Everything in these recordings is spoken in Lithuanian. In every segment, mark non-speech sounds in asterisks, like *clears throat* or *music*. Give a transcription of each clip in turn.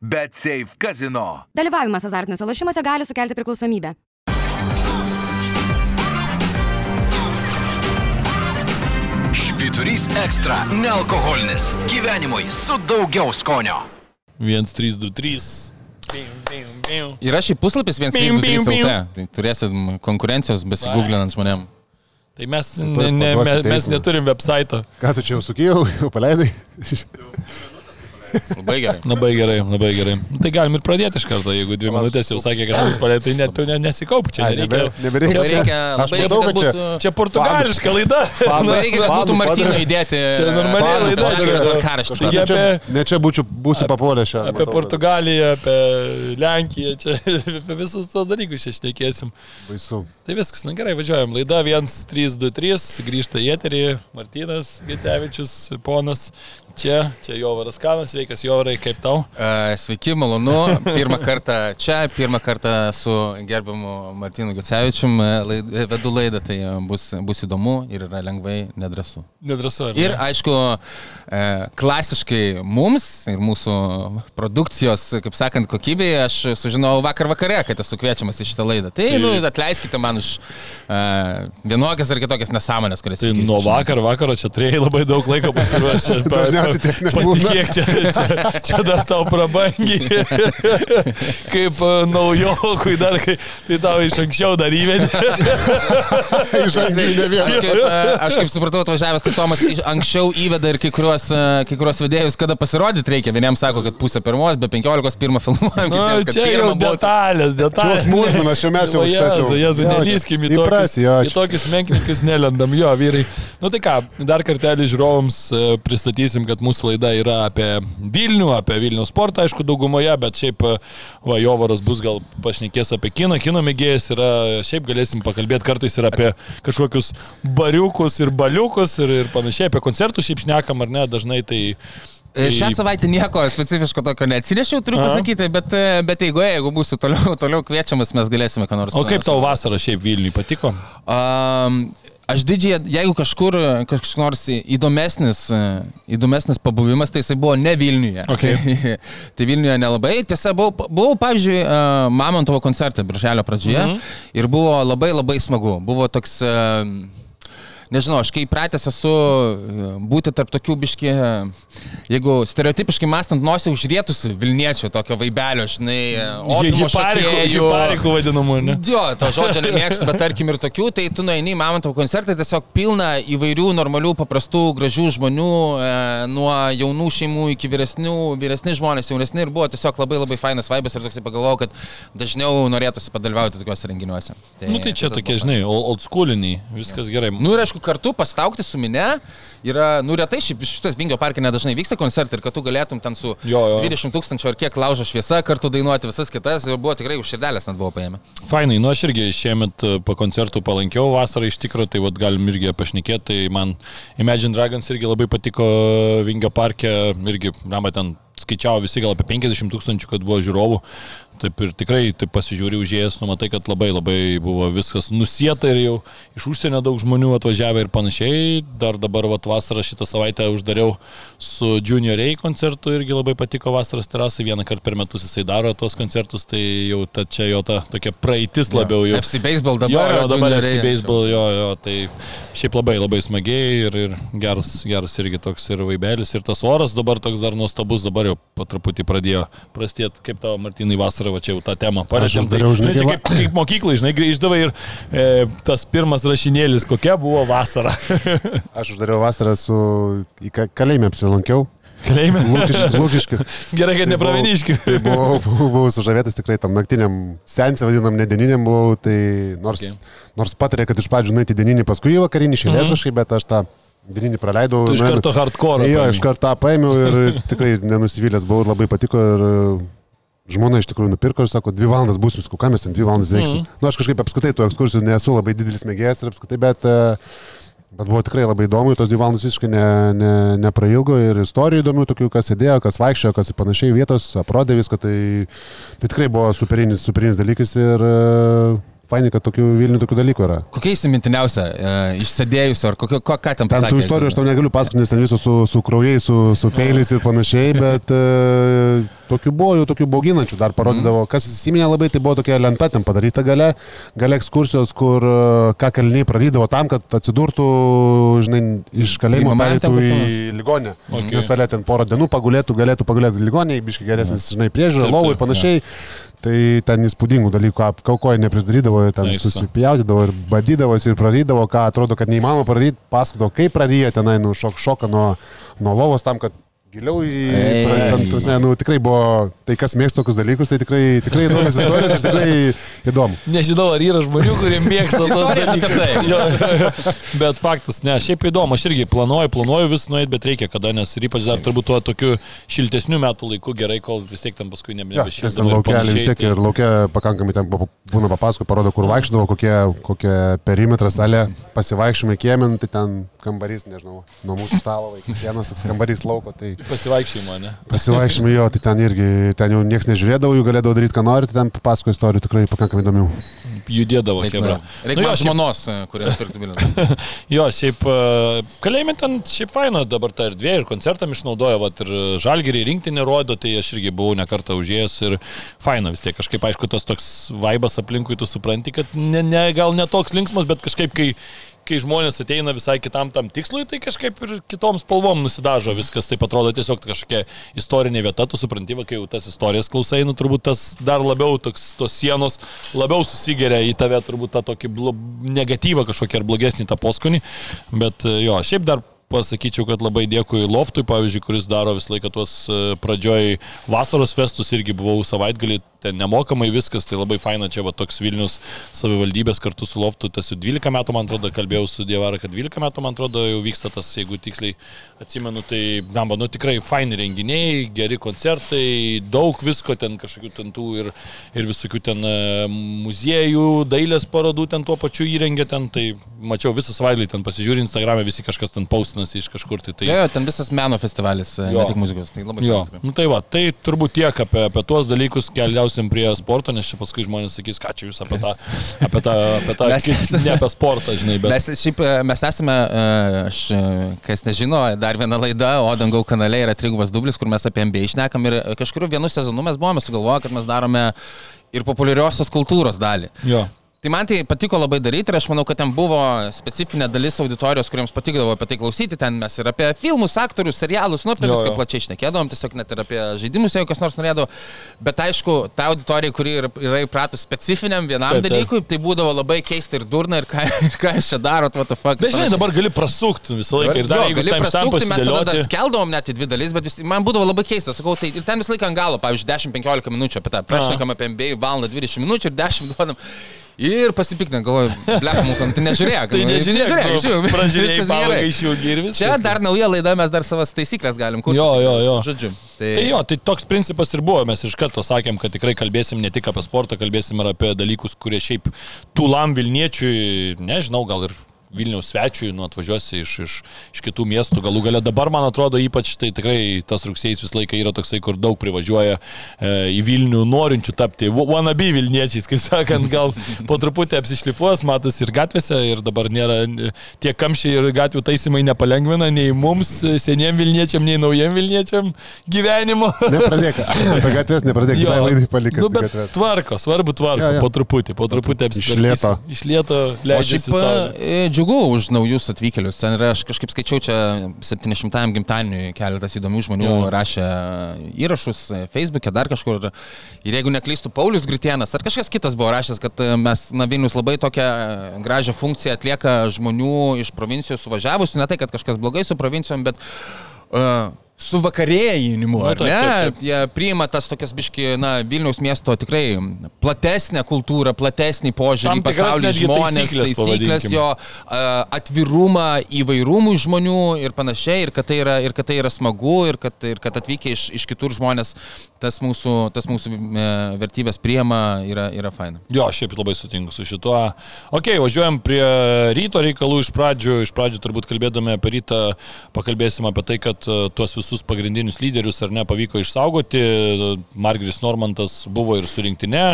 Bet Safe Casino. Dalyvavimas azartiniuose lošimuose gali sukelti priklausomybę. Švyturys ekstra - nealkoholinis. Gyvenimui su daugiau skonio. 1-3-2-3. Yra šį puslapis 133 LT. Tai turėsit konkurencijos besigūglinant žmonėm. Tai mes, ne, ne, mes, mes neturim website. Ką tu čia jau sukėjau, *laughs* jau paleidai? *laughs* Labai gerai. Labai gerai, labai gerai. Tai galim ir pradėti iš karto, jeigu dvi minutės jau sakė, kad jūs palėtai, tai net tu ne, nesikaup, čia nereikia. nebe- Nebereikia. Labai matau, kad čia- būtų... Čia portugališka laida. Labai reikia, kad būtų fadų. įdėti. Čia normaliai fadų laida, čia- čia, apie- ne čia būčiau, būsiu papuolęs šią. Apie Portugaliją, apie Lenkiją, čia apie *laughs* visus tuos dalykus čia šnekėsim. Baisu. Tai viskas, na gerai, važiuojam. Laida 1-3-2-3, grįžta į eterį, Martinas Gecevičius, ponas. Čia, čia Jovaras Kanas, sveikas Jovarai, kaip tau? E, Sveiki, malonu. Pirmą kartą čia, pirmą kartą su gerbiamu Martinu Gacevičium laid, vedu laidą, tai bus, bus įdomu ir yra lengvai nedrasu. Nedrasu. ar ne? Ir aišku, e, klasiškai mums ir mūsų produkcijos, kaip sakant, kokybėje aš sužinojau vakar vakare, kad esu kviečiamas į šitą laidą. Tai, Tai- nu, atleiskite man už e, vienokias ar kitokias nesąmonės, kurias Tai išgirstu nuo vakar vakaro čia turėjai labai daug laiko pasiruošę. *laughs* Dažniausiai tiek nebūna. Patikėk, čia, čia, čia dar tau prabangiai. Kaip e, naujokui dar, kai, tai tau iš anksčiau dar įvedė. Iš ankstinė Aš viena. kaip, e, aš kaip supratau, atvažiavęs, tai Tomas anksčiau įveda ir kai kuriuos, e, kai kuriuos vedėjus, kada pasirodyti reikia. Vieniems sako, kad pusę pirmos, be penkiolikos pirmą filmuojam, Na, kitiems, kad čia jau detalės, detalės. smulkmenas, čia mes jau Jėzu, Jo, čia nelyskim į tokius, į tokius menknikus nelendam, jo, vyrai. Nu tai ką, dar kartelį žiūrovams pristatysim, kad mūsų laida yra apie Vilnių, apie Vilnių sportą, aišku, daugumoje, bet šiaip, e, va, Jovaras bus gal pašnekės apie kiną, kino mėgėjas yra, šiaip galėsim pakalbėti kartais ir apie kažkokius bariukus ir baliukus ir, ir panašiai, apie koncertus šiaip šnekam ar ne, dažnai tai... E, Šią savaitę nieko specifiško tokio neatsinešiau, turiu pasakyti, bet, e, bet jeigu, jeigu būsiu toliau, toliau kviečiamas, mes galėsime ką nors. O kaip tau vasara šiaip Vilniui patiko? Um, aš didžiai, jeigu kažkur kažkoks nors įdomesnis, e, įdomesnis pabuvimas, tai jisai buvo ne Vilniuje. Okay. Tai, *laughs* tai Vilniuje nelabai. Tiesa, buvau, buvau pavyzdžiui, e, Mamontovo koncerte birželio pradžioje Mhm. ir buvo labai labai smagu. Buvo toks... e, Nežinau, aš kai pratęs esu e, būti tarp tokių biški, e, jeigu stereotipiškai mąstant, nosį užrietusi Vilniečio tokio vaibelio, žinai, e, Hiparikų, šokėjų. hiparikų vadinamų, ne? Jo, to žodžio nemėgstu, bet tarkim ir tokių, tai tu nueini į Mamontovo koncertą, tiesiog pilna įvairių normalių, paprastų, gražių žmonių, e, nuo jaunų šeimų iki vyresnių, vyresni žmonės, jaunesni ir buvo tiesiog labai labai fainas vaibas ir toksai pagalvojau, kad dažniau norėtųsi padalyvauti tokiuose renginiuose. Nu tai čia tokie, žinai, old old schooliniai, viskas gerai. Nu ir aišku, kartu pastaukti su minė yra, nu retai šitas Vingio parke nedažnai vyksta koncertai ir kad tu galėtum ten su Jo, jo. 20 tūkstančių ar kiek laužo šviesa kartu dainuoti visas kitas ir buvo tikrai už širdelės net buvo paėmę. Fainai, nu aš irgi šiemet e, po koncertų palankiau vasarą iš tikrųjų, tai vad galim irgi pašnekėti, tai man Imagine Dragons irgi labai patiko Vingio parke, irgi, na, ten skaičiavo visi gal apie 50 tūkstančių, kad buvo žiūrovų. Taip ir tikrai, taip pasižiūri užėjęs, nu matai, kad labai labai buvo viskas nusieta ir jau iš užsienio daug žmonių atvažiavę ir panašiai. Dar dabar vat, vasarą šitą savaitę uždariau su Junior A koncertu, irgi labai patiko vasaros terasai, vieną kartą per metus jisai daro tuos koncertus, tai jau ta, čia jo ta tokia praeitis labiau jau. FC Baseball dabar. Jo, jo, dabar FC baseball, jo, jo, tai šiaip labai labai smagiai ir, ir geras, geras irgi toks ir vaibelis ir tas oras dabar toks dar nuostabus, dabar jau po truputį pradėjo prastėti, kaip tavo Martinai vasarą, va čia jau tą temą palėtėm. Tai, žinai, čia kai kaip, kaip mokyklai, žinai, grįždavai ir e, tas pirmas rašinėlis, kokia buvo vasara. *laughs* Aš uždariau vasarą su... į ka- kalėjimą apsilankiau. Kalėjime. Lūkiškių. *laughs* Gerai, kad Tai nepraviniški. Tai buvau, buvau, buvau sužavėtas tikrai tam naktiniam sensė, vadinam, nedieniniam buvau, tai nors, Okay. nors patarė, kad iš pradžių nueiti dieninį, paskui į vakarinį šilės Mhm. kažkaip, bet aš tą dieninį praleidau. Tu iš karto hardcore. Jo, iš karto tą paėmiau ir *laughs* tikrai nenusivylęs buvau ir labai patiko. Ir žmona iš tikrųjų nupirko ir sako, dvi valandas būsim, sakau, ką mes ten dvi valandas veiksim. Mhm. Mm. Na, aš kažkaip apskritai tų ekskursijų nesu labai didelis mėgėjas ir apskritai, bet, e, bet buvo tikrai labai įdomu, tos dvi valandas visiškai ne, ne, neprailgo ir istorijų įdomių, tokių, kas sėdėjo, kas vaikščiojo, kas panašiai vietos, aprodė viską, tai, tai tikrai buvo superinis, superinis dalykas ir e, fainai, kad tokių Vilnių tokių dalykų yra. Kokia įsimintiniausia, e, išsėdėjusio, ar kokio, ko, ką ten Ten pasakė? tų istorijų aš tau negaliu pasakoti, nes ten visos su, su kraujais, su, su peiliais ir panašiai, bet e, tokių buvo jau tokių bauginančių, dar parodydavo, Mhm. kas įsiminė labai, tai buvo tokia lenta ten padaryta gale, gale ekskursijos, kur e, ką kaliniai pradydavo tam, kad atsidurtų, žinai, iš kalėjimo ten kur į ligonę. Okay. Nes salė ten porą dienų pagulėtų, galėtų pagulėti ligonėje, biškai geresnis, žinai, priežiūra, lovų ir panašiai. Tai ten įspūdingų dalykų, kaukoje neprisdarydavo, ten Nice. susipjaudydavo ir badydavosi ir prarydavo, ką atrodo, kad neįmanoma praryti, pasakodavo, kaip praryja tenai, nu, šok, šoka nuo, nuo lovos tam, kad giliau į... Prasme, nu, tikrai buvo, tai kas mėgsta tokius dalykus, tai tikrai, tikrai įdomios istorijos ir tikrai įdomu. Nežinau, ar yra žmonių, kurie mėgsta tos dalykus. tai. *laughs* Bet faktas, ne, šiaip įdomu, aš irgi planuoju, planuoju vis nueiti, bet reikia kada, nes ir ypač dar turbūt tuo tokiu šiltesniu metų laiku gerai, kol vis tiek ten paskui Ja, nebėra nes ten laukelį vis tiek ir laukia pakankamai ten būna papasako, parodo, kur vaikščiodavo, kokie, kokie perimetras salė, pasivaikščiojimai kiemin, tai ten kambarys, nežinau, nuo mūsų stalo iki sienos toks kambarys lauko, tai Pasivaikščiojimą, ne? pasivaikščiojimai jo, tai ten irgi, ten jau niekas nežiūrėdavo, jų galėdavo daryti, ką nori, tai ten pasako istorijų tikrai pakankamai įdomių. Judėdavo, hebra. Reikia Nu jo, man šiaip- žmonos, kurias pirktų bilietą. *laughs* Jo, šiaip e, kalėjime ten šiaip faino dabar ta erdvė ir koncertam išnaudoja, vat, ir žalgerį rinktinį rodo, tai aš irgi buvau nekartą užėjęs ir faino vis tiek kažkaip, aišku, tas toks vaibas aplinkui, tu supranti, kad ne, ne, gal ne toks linksmas, bet kažkaip, kai kai žmonės ateina visai kitam tam tikslui, tai kažkaip ir kitom spalvom nusidažo viskas, tai atrodo tiesiog kažkokia istorinė vieta, tu supranti, va, kai jau tas istorijas klausai, nu turbūt tas dar labiau toks, tos sienos labiau susigeria į tave, turbūt tą tokį negatyvą kažkokį ar blogesnį tą poskonį, bet e, jo, šiaip dar pasakyčiau, kad labai dėkui Loftui, pavyzdžiui, kuris daro visą laiką tuos e, pradžioj vasaros festus, irgi buvau savaitgalį, ten nemokamai viskas, tai labai faina, čia va toks Vilnius savivaldybės kartu su Loftu, tas jau 12 metų, man atrodo, kalbėjau su Dievara, kad 12 metų, man atrodo, jau vyksta tas, jeigu tiksliai atsimenu, tai, namba, nu tikrai faini renginiai, geri koncertai, daug visko ten kažkokių ten tų ir, ir visokių ten e, muziejų, dailės parodų ten tuo pačiu įrengė ten, tai mačiau visą savaitgalį ten pasižiūrė Instagram'e, visi kažkas ten paustinasi iš kažkur, tai tai... Jo, jo, ten visas meno festivalis, e, Jo. ne tik muzikos. Tai labai Jo, nu tai va, tai turbūt tiek apie, apie tuos dalykus keliausim prie sporto, nes čia paskui žmonės sakys, ką čia jūs apie tą, apie tą, apie tą, *laughs* Mes kaip- ne apie sportą, žinai, bet... Mes, šiaip, e, mes esame, e, aš, e, kas nežino, dar viena laida, o Dangau kanale yra trigubas dublis, kur mes apie MBA išnekam ir kažkuriu vienu sezonu mes buvome sugalvoję, kad mes darome ir populiariosios kultūros dalį. Jo. Tai man tai patiko labai daryti ir aš manau, kad ten buvo specifinė dalis auditorijos, kuriems patikdavo apie tai klausyti. Ten mes ir apie filmus, aktorius, serialus, nu apie Jo, viską jo. plačiai išnekėdavom, tiesiog net ir apie žaidimus, jeigu kas nors norėdavo. Bet aišku, ta auditorija, kuri yra, įpratus specifiniam vienam Taip, taip. dalykui, tai būdavo labai keista ir durna ir ką, *laughs* ir ką jūs čia darot, what the fuck. Bet žinai, dabar gali prasukti visą laiką ir dar Jo, gali prasukti, mes tada dar skeldavom net į dvi dalis, bet vis, man būdavo labai keista, sakau, tai ir ten visą laiką ant galo, pavyzdžiui, 10-15 minučių apie tą, prašnekam apie MBA valandą 20 minučių ir 10 duodam. Ir pasipiktinę, galvoju, blekam, tai nežiūrėk. Tai nu, nežiūrėk, nežiūrėk, žiūrėk, *laughs* pražiūrėjai, viskas gerai. išjungi ir viskas. Čia dar nauja laida, mes dar savas taisyklės galim kurti. Jo, jo, jo. Žodžiu. Tai, Tai jo, tai toks principas ir buvo, mes iš karto sakėm, kad tikrai kalbėsim ne tik apie sportą, kalbėsim ir apie dalykus, kurie šiaip tūlam Vilniečiui, nežinau, gal ir Vilniaus svečiui, nu atvažiuosi iš, iš, iš kitų miestų, galų gale dabar, man atrodo, ypač tai tikrai tas rugsėjas visą laiką yra toksai, kur daug privažiuoja e, į Vilnių norinčių tapti wa- wannabe Vilniečiais, kaip sakant, gal po truputį apsišlifuos, matas ir gatvėse ir dabar nėra e, tie kamščiai ir gatvių taisymai nepalengvina nei mums, e, seniem Vilniečiam, nei naujiem Vilniečiam gyvenimo. Nepradėk, apie gatvės nepradėk, Jo. laidai palikti. Nu, bet tvarko, svarbu tvarko, Jo, jo. po truputį, po truputį lėto. Iš lėto O šiaip leidžiasi e, džiugu už naujus atvykėlius. Ten yra, aš kažkaip skaičiau čia 700-ajam gimtadieniui keletas įdomių žmonių Jo. rašė įrašus Facebook'e, dar kažkur. Ir jeigu neklystų Paulius Gritienas ar kažkas kitas buvo rašęs, kad e, mes, na, Vilnius labai tokią gražią funkciją atlieka žmonių iš provincijų suvažiavusių. Ne tai, kad kažkas blogai su provincijom, bet... Uh, su vakarėjinimu, Nu, ar taip, ne? taip, taip. Jie priima tas tokias biški, na, Vilniaus miesto tikrai platesnę kultūrą, platesnį požiūrį į pasaulį, žmonės, taisyklės, taisyklės, jo atvirumą įvairumui žmonių ir panašiai, ir kad tai yra, ir kad tai yra smagu, ir kad, ir kad atvykę iš, iš kitur žmonės tas mūsų, tas mūsų e, vertybės priema yra, yra faina. Jo, šiaip labai sutinku su šituo. Ok, važiuojam prie ryto reikalų iš pradžių. Iš pradžių turbūt kalbėdami apie rytą pakalbėsim apie tai, kad e, tuos visus pagrindinius lyderius ar ne pavyko išsaugoti. Margeris Normantas buvo ir surinktinė.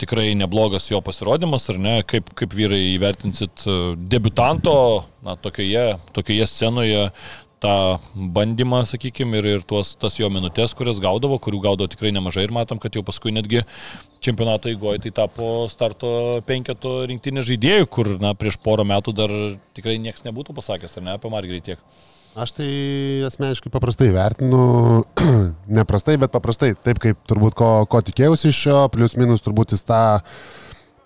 Tikrai neblogas jo pasirodymas, ar ne? Kaip, kaip vyrai įvertinsit debutanto, na, tokioje, tokioje scenoje tą bandymą, sakykime, ir, ir tuos, tas jo minutės, kurias gaudavo, kurių gaudavo tikrai nemažai ir matom, kad jau paskui netgi čempionato įgoje tai tapo starto penketo rinktinės žaidėjų, kur na, prieš porą metų dar tikrai niekas nebūtų pasakęs, ar ne, apie Margerį tiek. Aš tai asmeniškai paprastai vertinu, *clears throat* neprastai, bet paprastai, taip kaip turbūt ko, ko tikėjausi iš jo, plius minus turbūt jis tą,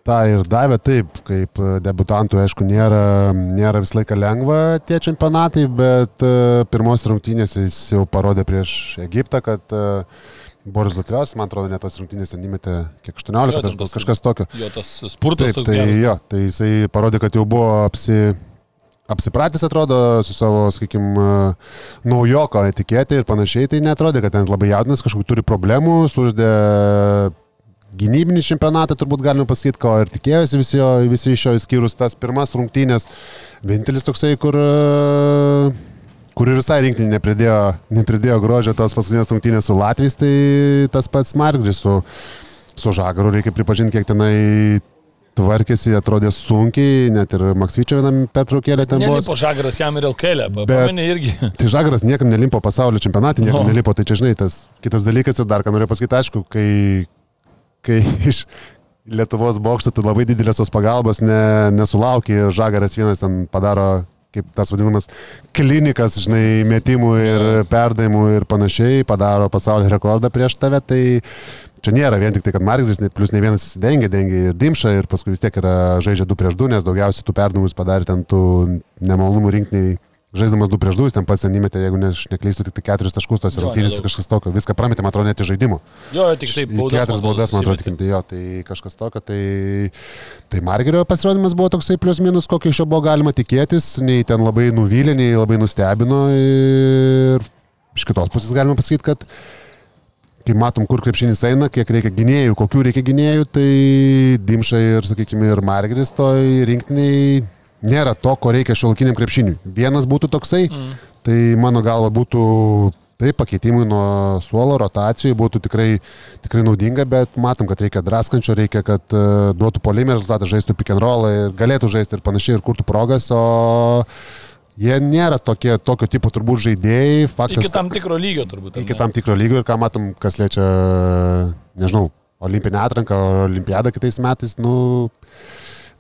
tą ir davė taip, kaip debutantų, aišku, nėra, nėra visą laiką lengva tie čempionatai, bet e, pirmos rungtynės jis jau parodė prieš Egiptą, kad uh, Boris Latviaus, man atrodo, net tos rungtynės įmetė kiek 18 Jo, tas- kažkas tokio. Jo tas spurtas Taip, tai geras. jo, tai jisai parodė, kad jau buvo apsi, apsipratęs, atrodo, su savo, sakykime, naujoko etiketė ir panašiai, tai netrodė, kad ten labai jaudinas, kažkokių turi problemų, suždė gynybinį čempionatą, turbūt galime pasakyti, ko ir tikėjosi visi, jo- visi iš jo išskyrus tas pirmas rungtynės. Vienintelis toksai, kur, kur ir visai rinktinį nepridėjo, nepridėjo grožio tos paskutinės rungtynės su Latvijais, tai tas pats Margris su, su Žagaru, reikia pripažinti, kiek tenai tvarkėsi, atrodė sunkiai, net ir Maksvyčio vienam Petrukėlė ten buvo. Nelipo žagaras jam ir LKL, pamenė irgi. *laughs* Tai Žagaras niekam nelimpo pasaulio čempionatį, niekam No. nelipo, tai čia žinai, tas kitas dalykas ir dar ką noriu pasakyti, aišku, kai, kai *laughs* iš Lietuvos bokštų tu labai didelės tos pagalbos ne, nesulauki ir Žagaras vienas ten padaro kaip tas vadinamas klinikas, žinai, metimų ir perdavimų ir panašiai, padaro pasaulio rekordą prieš tave, tai čia nėra vien tik tai, kad Margeris, plus ne vienas įsidengia, dengia ir Dimša ir paskui vis tiek yra žaidžia 2 prieš 2, nes daugiausiai tų perdavimus padarė ten tų nemalonumų rinkiniai. Žaisdamas 2 prieš 2, jis ten pats įmetė, jeigu ne, aš neklystu, tik tai 4 taškus tos rungtynės, kažkas tokio, viską prametė, man atrodo, net iš žaidimo. Jo, tik taip, Į Keturias baudas, man atrodo, tikinti jo, tai kažkas tokio, tai, tai Margerio pasirodymas buvo toksai plius minus, kokio iš jo buvo galima tikėtis, nei ten labai nuvylė, nei labai nustebino ir iš kitos pusės galima pasakyti, kad kai matom, kur krepšinis eina, kiek reikia gynėjų, kokių reikia gynėjų, tai Dimša ir, sakykime, ir Margeris toj rinktiniai nėra to, ko reikia šiolkiniam krepšiniui. Vienas būtų toksai, mm. tai mano galva būtų taip, pakeitimui nuo suolo, rotacijų būtų tikrai, tikrai naudinga, bet matom, kad reikia draskančio, reikia, kad uh, duotų polimį rezultatą, žaistų pick and roll, ir galėtų žaisti ir panašiai, ir kurtų progas, o jie nėra tokie, tokio tipo turbūt žaidėjai. Faktas, Iki tam tikro lygio turbūt. iki tam tikro lygio ir ką matom, kas liečia, nežinau, olimpinę atranką, olimpiadą kitais metais, nu,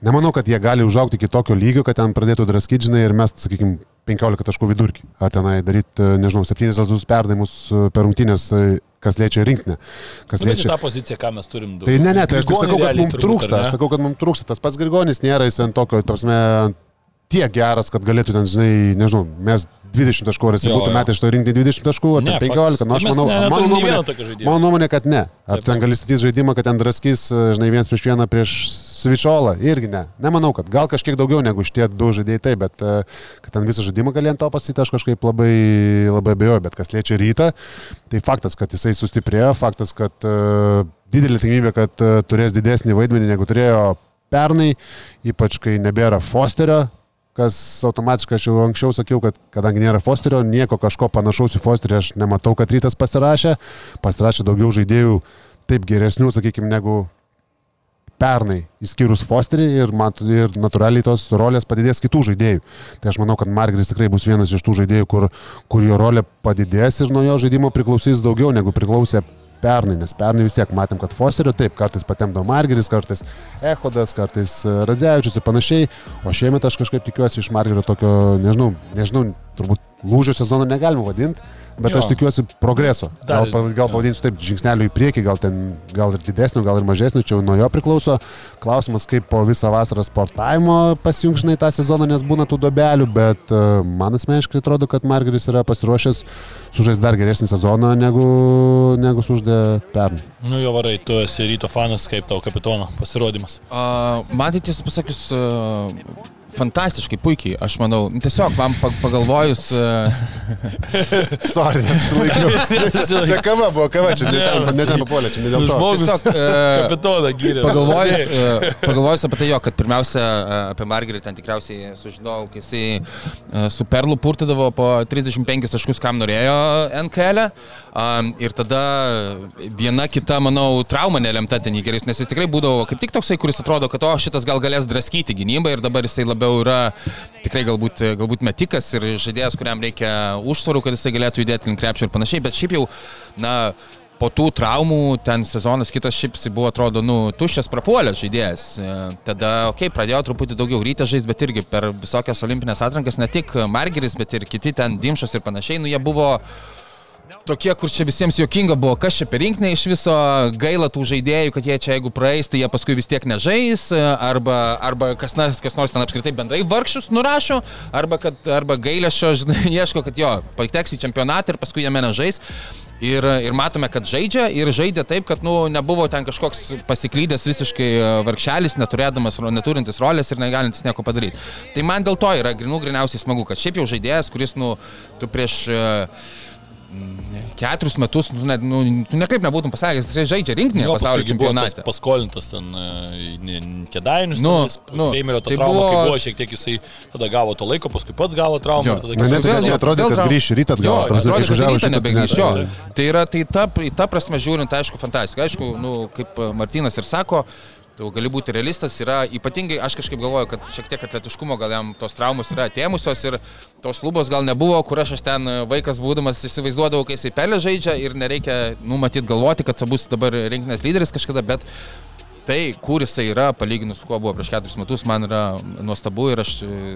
nemanau, kad jie gali užaukti iki tokio lygio, kad ten pradėtų draskyti, žinai, ir mes, sakykime, 15 taškų vidurkį. Ar tenai daryti, nežinau, 7 rezultatus perdavimus e, per rungtynės, e, kas liečia rinkinę. Kas Nu, liečia... tą poziciją, ką mes turim. Tai ne, ne, tai aš tik Grigonį sakau, kad mums trūksta. Aš sakau, kad mums trūksta. Tas pats Grigonis nėra jis ant tokio, tarsi, tiek geras, kad galėtų ten, žinai, nežinau, mes 20 taškų, ar jis būtų jo. metę iš to rinkti 20 taškų, ar Ne, ten faktas. 15, nu aš Tai manau, ne- neturim mano nuomonė, mano nuomonė, kad ne. Ar ten gali statyti žaidimą, kad ten draskys, žinai, vienas prieš vieną prieš Svičiolą, irgi ne. Nemanau, kad gal kažkiek daugiau negu šitie du žaidėjai, taip, bet e, kad ten visą žaidimą gali ant to pasityti, aš kažkaip labai, labai abejoju, bet kas liečia rytą, tai faktas, kad jisai sustiprėjo, faktas, kad uh, didelė tikimybė, kad uh, turės didesnį vaidmenį negu turėjo pernai, ypač kai nebėra Fosterio, kas automatiškai aš jau anksčiau sakiau, kad kadangi nėra Fosterio, nieko kažko panašaus į Fosterį aš nematau, kad rytas pasirašė, pasirašė daugiau žaidėjų taip geresnių, sakykime, negu pernai, išskyrus Fosterį ir, mat, ir natūraliai tos rolės padidės kitų žaidėjų. Tai aš manau, kad Margeris tikrai bus vienas iš tų žaidėjų, kur, kur jo rolė padidės ir nuo jo žaidimo priklausys daugiau negu priklausė pernai, nes pernai vis tiek matėm, kad Fosterio taip, kartais patemdo Margeris, kartais Ehodas, kartais e, Radzevičius ir panašiai, o šiemet aš kažkaip tikiuosi iš Margerio tokio, nežinau, nežinau, turbūt lūžio sezono negalima vadinti, bet Jo. aš tikiuosi progreso. Gal, gal pavadinsiu taip, žingsnelių į priekį, gal ten, gal ir didesnio, gal ir mažesnio, čia jau nuo jo priklauso. Klausimas, kaip po visą vasarą sportavimo pasijungšnai tą sezoną, nes būna tų dobelių, bet e, man asmeniškai atrodo, kad Margeris yra pasiruošęs sužaisti dar geresnį sezoną, negu, negu suždė pernai. Nu jo varai, tu esi ryto fanas, kaip tavo kapitono pasirodymas. Uh, man tai pasakius, uh, fantastiškai, puikiai, aš manau. Tiesiog man pa- pagalvojus, uh, *laughs* Sorry, nesilaikiau. *laughs* čia kava buvo, kava, čia ne ten, ne ten papolė, čia ne dėl to. Žmogus tiesiog uh, *laughs* kapitoną gyrė. pagalvojus, uh, pagalvojus apie tai jo, kad pirmiausia uh, apie Margerį ten tikriausiai sužinojau, kai jisai uh, su Perlu purtydavo po 35 taškus, kam norėjo NKL. Um, ir tada viena kita, manau, trauma nelemta ten į gerais, nes jis tikrai būdavo kaip tik toksai, kuris atrodo, kad o šitas gal galės draskyti gynybą ir dabar jisai labiau labiau yra tikrai galbūt, galbūt metikas ir žaidėjas, kuriam reikia užsvarų, kad jisai galėtų judėti link krepšio ir panašiai, bet šiaip jau, na, po tų traumų ten sezonas kitas šiaip jisai buvo, atrodo, nu, tuščias prapuolęs žaidėjas. Tada, okei, okay, pradėjo truputį daugiau rytą žaisti, bet irgi per visokias olimpinės atrankas, ne tik Margeris, bet ir kiti ten Dimšas ir panašiai, nu, jie buvo tokie, kur čia visiems jokinga buvo, kas čia per rinkinį iš viso, gaila tų žaidėjų, kad jie čia jeigu praeis, tai jie paskui vis tiek nežais, arba, arba kas, nors, kas nors ten apskritai bendrai vargšius nurašo, arba, kad, arba gailėšio, žinai, *laughs* ieško, kad jo, pateks į čempionatą ir paskui jame nežais. Ir, ir matome, kad žaidžia ir žaidė taip, kad nu, nebuvo ten kažkoks pasiklydęs visiškai e, varkšelis, neturėdamas, neturintis rolės ir negalintis nieko padaryti. Tai man dėl to yra grinų griniausiai smagu, kad šiaip jau žaidėjas, kuris, nu, tu prieš uh, keturis metus, nu, ne, nu, tu nekaip nebūtum pasakęs, jis žaidžia rinkinį pasaulio čempionate. Paskolintas ten e, kėdainius, nu, nu, Reimerio to tai traumą, buvo... kai buvo šiek tiek jisai tada gavo to laiko, paskui pats gavo traumą. Jo, tada, net vėl, atrodė, kad grįš rytą atgal. Atrodė, kad rytą nebegrįš jo. Tai yra, tai ta, ta prasme žiūrint, aišku, fantastika. Aišku, nu, kaip Martinas ir sako, Tu gali būti realistas, yra ypatingai, aš kažkaip galvoju, kad šiek tiek atletiškumo gal jam tos traumos yra atėmusios ir tos lubos gal nebuvo, kur aš, aš ten vaikas būdamas įsivaizduodavau, kai jisai pelė žaidžia ir nereikia, nu, matyt, galvoti, kad bus dabar rinkinės lyderis kažkada, bet tai, kur jisai yra, palyginus su kuo buvo prieš keturis metus, man yra nuostabu ir aš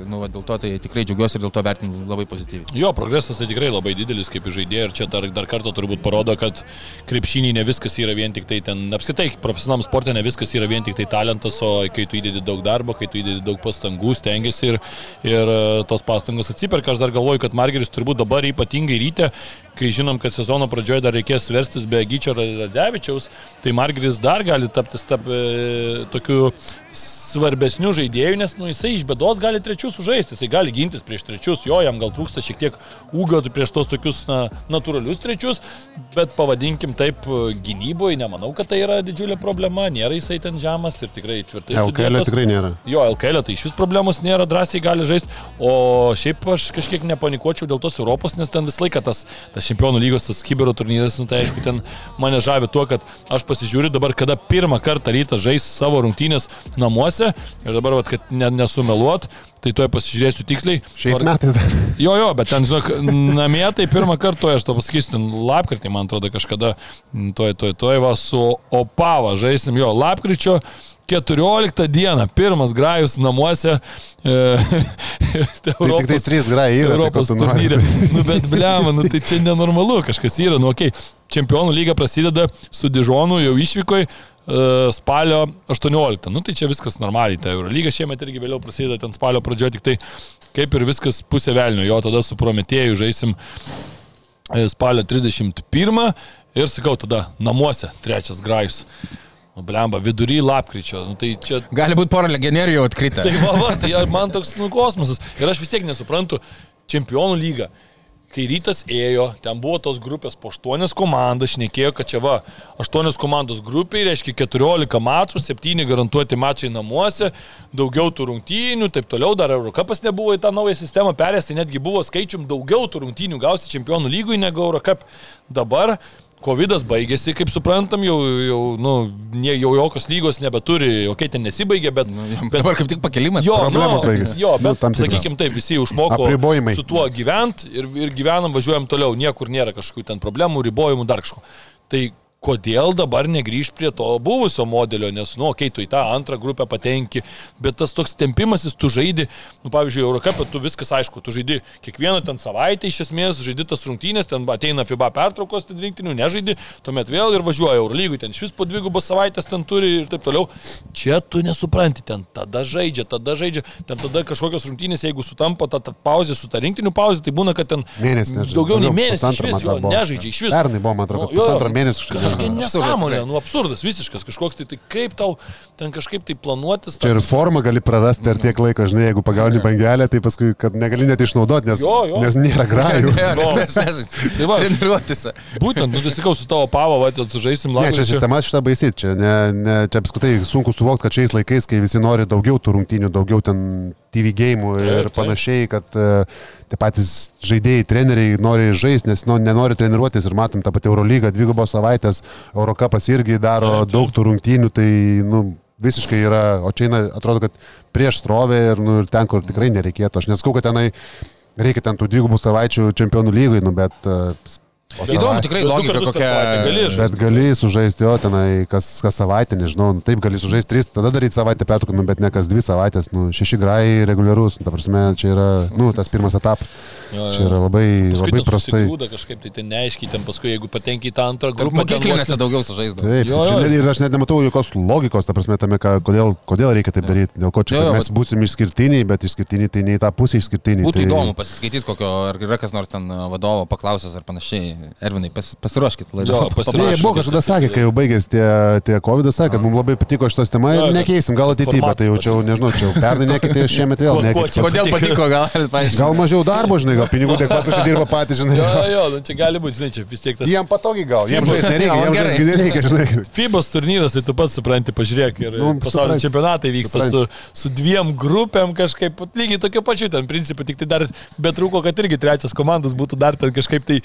nu, dėl to tai tikrai džiaugiuosi ir dėl to vertinu labai pozityviai. Jo, progresas tai tikrai labai didelis kaip žaidėjai ir čia dar, dar kartą turbūt parodo, kad krepšiniai ne viskas yra vien tik tai ten, apskritai, profesionaliam sportė ne viskas yra vien tik tai talentas, o kai tu įdedi daug darbo, kai tu įdedi daug pastangų, stengiasi ir, ir e, tos pastangos atsiperka. Aš dar galvoju, kad Margeris turbūt dabar ypatingai ryte kai žinom, kad sezono pradžioje dar reikės verstis be Gyčio Radzevičiaus, tai Margeris dar gali tapti stap, e, tokiu svarbesnių žaidėjų, nes nu, jisai iš bėdos gali trečius sužaisti, jisai gali gintis prieš trečius, jo, jam gal trūksta šiek tiek ūgio prieš tos tokius na, natūralius trečius, bet pavadinkim taip gynyboje, nemanau, kad tai yra didžiulė problema, nėra jisai ten žemas ir tikrai tvirtai. LKL tikrai nėra. Jo, LKL tai iš vis problemos nėra, drąsiai gali žaisti, o šiaip aš kažkiek nepanikuočiau dėl tos Europos, nes ten visą laiką tas, tas čempionų lygos, tas kibero turnyras, nu, tai aišku, ten mane žavi tuo, kad aš pasižiūriu dabar, kada pirmą kartą rytą žais savo rungtynės namuose namuose ir dabar, vat, kad ne, nesumeluot, tai tuoj pasižiūrėsiu tiksliai. Šiais Or... metais dar. Jo, jo, bet ten, žinok, namie tai pirmą kartą, aš to pasakysiu, lapkritį, man atrodo, kažkada, tuoj, tuoj, tuoj, va, su Opava žaisim, jo, lapkričio 14 dieną, pirmas grajus namuose. E, *laughs* tai Europos, tik tai 3 grajai yra. Europos tai, turnyrė. Nu, bet blema, nu, tai čia nenormalu, kažkas yra. Nu, okay. Čempionų lyga prasideda su Dižonu, jau išvykoj, spalio 18. Nu tai čia viskas normaliai, ta Eurolyga šiemet irgi vėliau prasideda ten spalio pradžioje, tik tai kaip ir viskas pusė velnio, jo tada su Prometėjų žaisim e, spalio 31 ir sakau tada namuose trečias grajus. Nu, blemba, vidury lapkričio. Nu, tai čia... Gali būti pora legionierių jau atkritę. Tai va, va, tai man toks nu, kosmosas. Ir aš vis tiek nesuprantu, čempionų lyga kai rytas ėjo, ten buvo tos grupės po 8 komandas, šnekėjo, kad čia va, 8 komandos grupiai, reiškia 14 mačų, 7 garantuoti mačai namuose, daugiau tų rungtynių, taip toliau, dar Eurocapas nebuvo į tą naują sistemą perės, tai netgi buvo skaičium daugiau tų rungtynių gausi čempionų lygui negu Eurocap. Dabar Covidas baigėsi, kaip suprantam, jau, jau, nu, ne, jau jokios lygos nebeturi, okei, okay, ten nesibaigė, bet, nu, bet... Dabar kaip tik pakelimas. Jo, problemos baigėsi. Jo, nu, bet, nu, sakykime taip, visi užmoko su tuo gyvent ir, ir gyvenam, važiuojam toliau, niekur nėra kažkokių ten problemų, ribojimų, dar kažko. Tai kodėl dabar negrįž prie to buvusio modelio, nes, nu, okay, tu į tą antrą grupę patenki, bet tas toks tempimasis, tu žaidi, nu, pavyzdžiui, Eurocapė, tu viskas aišku, tu žaidi kiekvieną ten savaitę iš esmės, žaidi tas rungtynės, ten ateina FIBA pertraukos, ten rinktinių nežaidi, tuomet vėl ir važiuoja Eurolygui, ten iš vis po dvigubos savaitės ten turi ir taip toliau. Čia tu nesupranti, ten tada žaidžia, tada žaidžia, ten tada kažkokios rungtynės, jeigu sutampa ta, ta pauzė su ta rinktinių pauzė, tai būna, kad ten mėnesį nežaidžia. Daugiau nei mėnesį iš vis jo nežaidžia, iš vis. Pernai buvo, man atrodo, nu, pusantro mėnesio tokia nesąmonė, nu absurdas, visiškas kažkoks, tai, tai kaip tau ten kažkaip tai planuotis. Čia ir formą gali prarasti ar tiek laiko, žinai, jeigu pagauni bangelę, tai paskui, kad negali net išnaudoti, nes, jo, jo. nes nėra grajų. no, tai va, treniruotis. Būtent, nu tai sakau, su tavo pavo, va, sužaisim labiau. Ne, čia sistema šitą baisit, čia, ne, ne, čia apskritai sunku suvokti, kad šiais laikais, kai visi nori daugiau tų rungtynių, daugiau ten TV gėjimų ir panašiai, kad uh, tie patys žaidėjai, treneriai nori žaisti, nes nu, nenori treniruotis ir matom tą patį Eurolygą, dvigubos savaitės, Eurocapas irgi daro taip, taip. daug tų rungtynių, tai nu, visiškai yra, o čia eina, atrodo, kad prieš srovę ir, nu, ir ten, kur tikrai nereikėtų. Aš nesakau, kad tenai reikia ten tų dvigubų savaičių čempionų lygui, nu, bet uh, o Įdomu, tikrai Bet logika kokia. gali. Bet gali sužaisti jo tenai kas, kas savaitę, nežinau, nu, taip gali sužaisti tris, tada daryti savaitę pertrauką, nu, bet ne kas dvi savaitės, nu, šeši grai reguliarus, nu, ta prasme, čia yra, nu, tas pirmas etapas. Jo, jo. Čia yra labai, Paskui labai prastai. susigrūda kažkaip tai ten neaiškiai, ten paskui jeigu patenki į tą antrą grupę, ten vos Mokyklinėse ne- daugiau sužaisdavo. Taip, Jo, čia jo. net- ir aš net nematau jokios logikos, ta prasme, tame, ką, kodėl, kodėl reikia taip daryti. Dėl ko čia Jo, kad jo, mes būsim išskirtiniai, bet išskirtiniai tai ne į tą pusę išskirtiniai. Būtų tai... įdomu pasiskaityti, kokio, ar yra kas nors ten vadovo paklausęs ar panašiai. Ervinai, pas, pasiruoškit laidą. Jie buvo kažkada sakė, kai jau baigėsi tie, tie COVID, sakė, kad mums labai patiko šitas tema ir nekeisim, gal ateityje, bet tai jau čia, nežinau, čia jau pernai nekėtė ir *laughs* šiemet vėl čia- Kodėl patiko, gal paaiškinti? Gal mažiau darbo, žinai, gal pinigų tiek pat užsidirba patys, žinai. Jo, jo, nu, čia gali būti, žinai, čia vis tiek tas Jiem patogiai gal, jiem žaisti nereikia, *laughs* jiem gerai. žaisti nereikia, žinai. FIBOS turnyras, tai tu pats supranti, pažiūrėk, ir Nu, pasaulio čempionatai vyksta su, su dviem grupėm kažkaip, lygiai tokia pačia ten principai, tik tai dar betrūko, kad irgi trečias komandas būtų dar ten kažkaip tai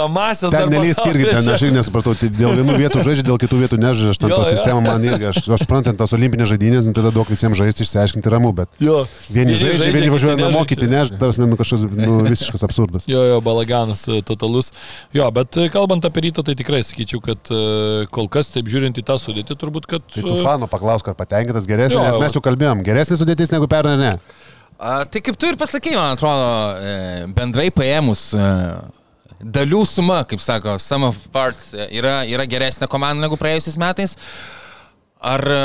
įkrintamasias. Ten nelys irgi, ten aš irgi nesupratau, tai dėl vienų vietų žaidžia, dėl kitų vietų nežaidžia, aš ten tą sistemą man irgi, aš, aš suprantant tos olimpinės žaidynės, nu, tada duok visiems žaisti, išsiaiškinti ramu, bet Jo. vieni žaidžia, vieni važiuoja namo, kiti ne, tas man nu, kažkoks nu, visiškas absurdas. Jo, jo, balaganas e, totalus. Jo, bet e, kalbant apie rytą, tai tikrai sakyčiau, kad e, kol kas, taip žiūrint į tą sudėtį, turbūt, kad... Tai tu fano paklausk, ar patenkintas geresnis, Jo, nes mes jau kalbėjom, geresnis sudėtis negu pernai, ne. A, tai kaip tu ir pasakėjai, man atrodo, bendrai paėmus e, dalių suma, kaip sako, sum of parts e, yra, yra geresnė komanda negu praėjusiais metais. Ar e,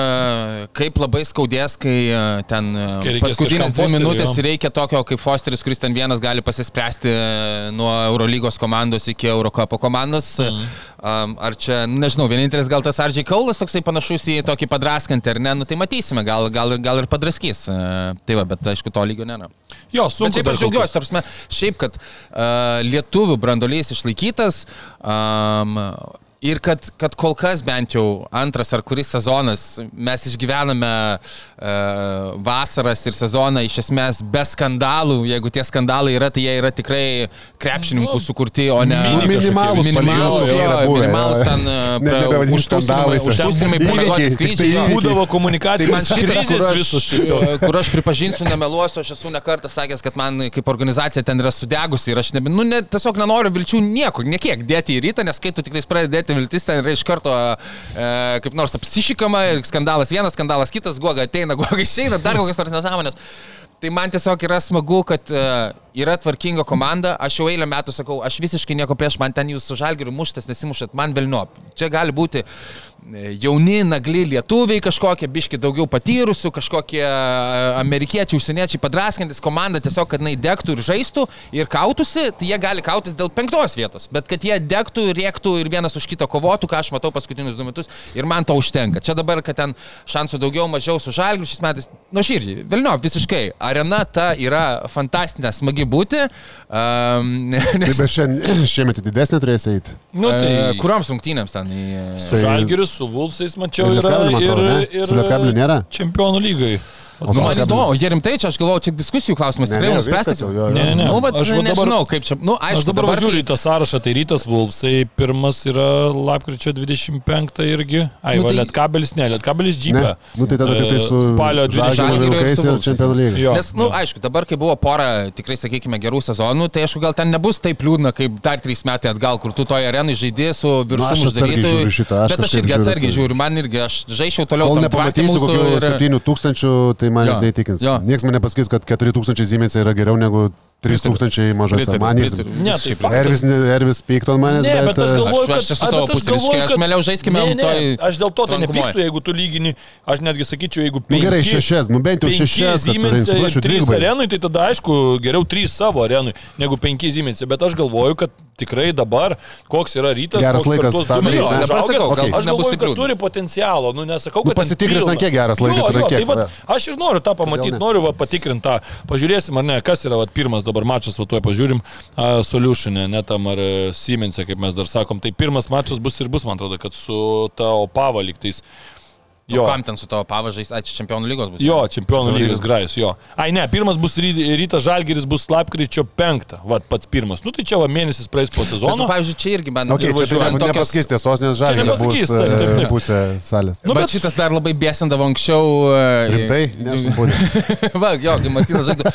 kaip labai skaudės, kai e, ten e, paskutinės dvi minutės jo. reikia tokio kaip Fosteris, kuris ten vienas gali pasispręsti nuo Eurolygos komandos iki Eurocopo komandos. Mhm. Ar čia, nežinau, vienintelis gal tas Ardžiai Kaulas toksai panašus į tokį padraskantį, ar ne, nu tai matysime, gal, gal, ir- gal ir padraskys. Tai va, bet aišku, to lygio nėra. Jo, Bet sunku. šiaip dar aš džiaugiuosi, tarpsme, šiaip, kad uh, lietuvių brandolys išlaikytas um, ir kad, kad kol kas bent jau antras ar kuris sezonas mes išgyvename uh, vasaras ir sezoną iš esmės be skandalų, jeigu tie skandalai yra, tai jie yra tikrai krepšininkų sukurti, o ne Mini Minimalus, minimalus, jo, yra buvę, minimalus ten užtūsinimai, Įvykiai, pramiegotis tiktai skrydžiai. Būdavo Tai komunikacijos man šitas, kur krizės aš, visos tiesiog. kur aš pripažinsiu, nemeluosiu, aš esu nekartą sakęs, kad man kaip organizacija ten yra sudegusi ir aš nebe, nu, ne, tiesiog nenoriu vilčių nieko, niekiek dėti į rytą, nes kai tu tik tais pradedi dėti viltis, ten yra iš karto e, kaip nors apsišikama ir skandalas vienas, skandalas kitas, guoga ateina, *laughs* guoga išeina, dar kokias nors nesąmonės. Tai man tiesiog yra smagu, kad uh, yra tvarkinga komanda. Aš jau eilę metų sakau, aš visiškai nieko prieš, man ten jūs su žalgiriu muštas, nesimušat, man velniop. Čia gali būti e, jauni, nagli lietuviai kažkokie, biški daugiau patyrusių, kažkokie e, amerikiečiai, užsieniečiai padraskantis komandą tiesiog, kad jinai degtų ir žaistų ir kautųsi, tai jie gali kautis dėl penktos vietos. Bet kad jie degtų ir rėktų ir vienas už kitą kovotų, ką aš matau paskutinius du metus ir man to užtenka. Čia dabar, kad ten šansų daugiau, mažiau su žalgiriu šis metais, nu širdžiai, velniop, visiškai. Arena ta yra fantastinė, smagi būti. Um, *laughs* Tai bet šiandien, šiemet į didesnį turės eiti. Nu, Tai... tai Kurioms rungtynėms ten? Į... su Žalgirius, su Vulsais, mačiau, Ir yra ir, ne? ir Su Lietkabeliu nėra? Čempionų lygai. O Nu, man įdomu, jie rimtai čia, aš galvoju, čia diskusijų klausimas, tikrai jau, jo, jo. Ne, ne. Nu, bet Aš dabar- nežinau, kaip čia. Nu, aišku, Aš dabar dabar žiūriu į kai- tą sąrašą, tai rytas Vulfsai, pirmas yra lapkričio 25 irgi. Ai, Nu, nu, tai- tai... Lietkabelis, ne, Lietkabelis džipė. Nu tai tada tik tai su Spalio 20 Žalgirio Žalgirio ir vilkais su ir Vulfsais. čempionų lygai. Jo. Nes, na, nu, aišku, dabar, kai buvo pora, tikrai, sakykime, gerų sezonų, tai aišku, gal ten nebus taip liūdna, kaip dar trys metai atgal, kur tu toje arenai žaidėjai su Nu, viršum aš Bet aš irgi atsargiai atsargiai. žiūriu, man irgi, aš žaičiau toliau. Kol nepamatysiu kokių ir- 7 tūkstančių, tai manęs Jo. neįtikins. Niekas man nepasakys, kad 4 tūkstančiai zymėse yra geriau negu 3 tūkstančiai mažose. Pritariu, Man niekas. pritariu. Ne, tai. Ervis, ne- Ervis pykto ant manęs, Ne, bet aš e, galvoju, Aš- kad... aš esu tavo bet aš aš mieliau žaiskime ne, toj Aš dėl to tai nepykstu, jeigu tu lygini, aš netgi sakyčiau, jeigu Nu, gerai, penki- šešias, nu bent jau penki šešias, prašau, trys arenui, tai tada aišku, geriau trys savo arenui negu penki Siemensai, bet aš galvoju, kad tikrai dabar, koks yra rytas, Geras laikas tuos tą du daryt, metus ne? užaugęs, Dabar sakau, gal aš nebus galvoju, kad turi potencialo, nu nesakau, Nu, kad ten pasitikrins, ant kiek geras laikas Jo, ant jo, tai va. Aš ir noriu tą pamatyti, noriu va, patikrinti tą, pažiūrėsim ar ne, kas yra va, pirmas dabar mačas, va tuoj pažiūrim, uh, Solutionė, ne tam ar uh, Siemensė, kaip mes dar sakom, tai pirmas mačas bus ir bus, man atrodo, kad su ta Opava lygtais. Jo. Jo. Kam ten su tavo pavažais, ačiū čempionų lygos bus. Jo, čempionų lygos grajus, jo. Ai, ne, pirmas bus ry, rytas Žalgeris, bus lapkričio penktą, va, pats pirmas. Nu tai čia va mėnesis praeis po nu, sezono. pavyzdžiui, čia irgi man Okay, tai važiuojant ne- nepasakys tiesos, nes žalgiai bus nepasakys, taip, taip, e, taip. pusė salės. Nu, bet, bet- šitas dar labai besindavo anksčiau. e, Rimtai. *laughs* Va, jo, kai Martinas žaidė,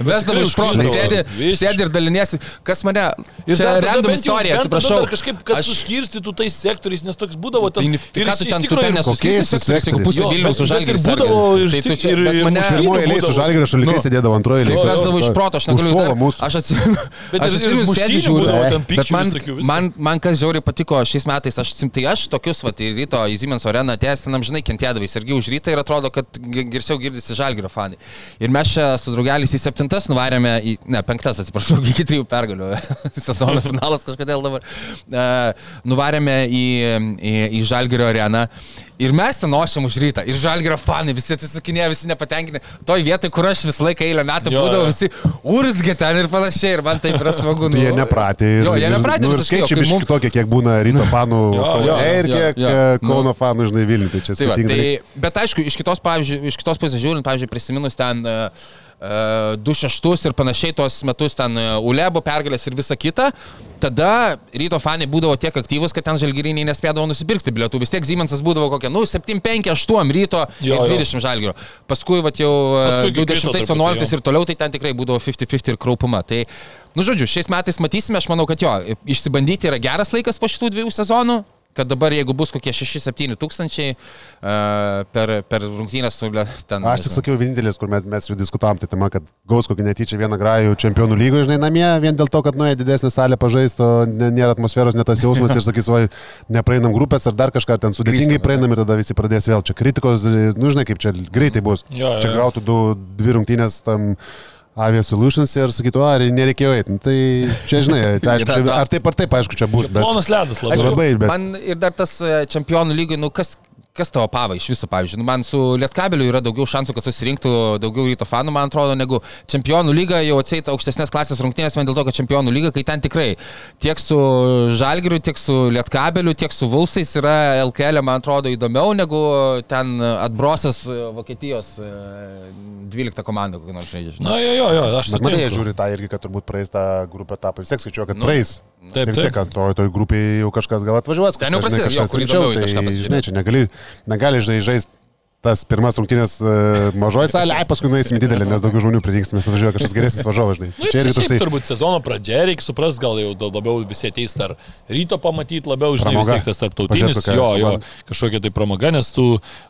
vesdavo, iš proto, sėdi, sėdi ir daliniesi, kas mane... Ir čia dar random tada atsiprašau. Kažkaip, kad Aš- suskirstytų tais sektoriais, nes toks būdavo Tai, ten. ne- tai ką tu nesuskirsi sektoriais, jeigu pusė Vilniaus už žalgirį būdavo iš Tai tu čia, ir- mane... Pirmoji eilė būdavo. žalgiai šalikai Nu. sėdėdavo antroje Kaip eilėje. vesdavo iš proto, aš negaliu. Aš *laughs* atsimenu, aš atsimenu, sėdžiu, žiūriu. man, kas žiauriai patiko šiais metais, aš, atsim- tai aš tokius, va, į ryto į Siemens areną atėjęs, ten amžinai kentėdavai, irgi už rytą ir atrodo, kad girsiau girdisi žalgirio fanai. Ir mes čia su draugeliais į septintas nuvarėme į, ne, penktas, atsiprašau, *laughs* iki trijų pergalių. *laughs* Sezono finalas kažkodėl dabar. Uh, nuvarėme į, į, į žalgirio areną. Ir mes ten ošiam už rytą. Ir žalgerio fanai, visi atsisakinėja, visi nepatenkinti. Toj vietoj, kur aš visą laiką eilę metų Jo, būdavau, jo. visi urzgė ten ir panašiai. Ir man taip yra smagu. *laughs* Tai jie nepratė. Ir, Jo, jie nepratė Nu, ir skaičiai kai biški mum- kitokie, kiek būna ryto fanų Jo, jo, ir jo, kiek jo. e, Kauno fanų, žinai, Vilniuje. Tai čia Tai, va, skirtingi dalykai. tai, bet aišku, iš kitos, pavyzdžiui, iš kitos pusės žiūrint, pavyzdžiui, prisiminus ten uh, 2-6 ir panašiai tos metus ten uh, Ulebo pergalės ir visa kita, tada ryto fanai būdavo tiek aktyvus, kad ten žalgyriniai nespėdavo nusipirkti bilietų. Vis tiek Siemensas būdavo kokia, nu, 7-5-8 ryto Jo, ir jo. 20 žalgyrio. Paskui, va, jau Paskui uh, krito 20-11 truputį, jo. ir toliau, tai ten tikrai būdavo 50-50 ir kraupuma. Tai, nu, žodžiu, šiais metais matysime, aš manau, kad jo, išsibandyti yra geras laikas po šitų dviejų sezonų kad dabar jeigu bus kokie 6-7 tūkstančiai uh, per, per rungtynės su ten. Aš tik sakiau, vienintelis, kur mes, mes jau diskutavom, tai tema, kad gaus kokį netyčia vieną grajų čempionų lygoje, žinai, namie, vien dėl to, kad nuėjo didesnė salė pažaisto, nėra atmosferos, net tas jausmas ir sakys, va, nepraeinam grupės ar dar kažką, ten sudėtingai praeinam ir tada visi pradės vėl čia kritikos, nu žinai, kaip čia greitai bus. Jo, jo, Čia gautų du, dvi rungtynės tam. Avia Solutions ir sakytų, ar nereikėjo eiti. Nu, tai čia, žinai, *laughs* tai aišku, ar taip ar taip, aišku, čia bus. Bet, Plonas ledas labai. Aišku, labai, bet- Man ir dar tas e, čempionų lygai, nu kas, kas tavo pava iš viso, pavyzdžiui, nu, man su Lietkabeliu yra daugiau šansų, kad susirinktų daugiau ryto fanų, man atrodo, negu čempionų lyga jau atseit aukštesnės klasės rungtynės, vien dėl to, kad čempionų lyga, kai ten tikrai tiek su Žalgiriu, tiek su Lietkabeliu, tiek su Vulsais yra LKL, man atrodo, įdomiau negu ten atbrosas e, Vokietijos e, 12 komanda, kokį nors žaidžia. žinai. Na, jo, jo, jo, aš Bet matai, jie žiūri tą irgi, kad turbūt praeis tą grupę etapą. Vis tiek skaičiuoja, kad Nu, praeis. Taip, Tai vis tiek ant to, toj grupėje jau kažkas gal atvažiuos. Ten jau prasideda, kažkas į kažką Tai, pasižiūrėt. žinai, čia negali, negali žinai, žaisti tas pirmas rungtynės uh, mažoji salė, ai paskui nueisim didelį, nes daugiau žmonių prireiks, nes atvažiuoja kažkas geresnis važiuojas, žinai. Nu, čia irgi toksai... turbūt sezono pradžia, reikia suprasti, gal jau labiau visi ateis dar ryto pamatyti, labiau, žinai, vis Pramoga. tiek tas tarptautinis, Pažiūrėt, kokia jo, jo, kažkokia tai pramoga, nes tų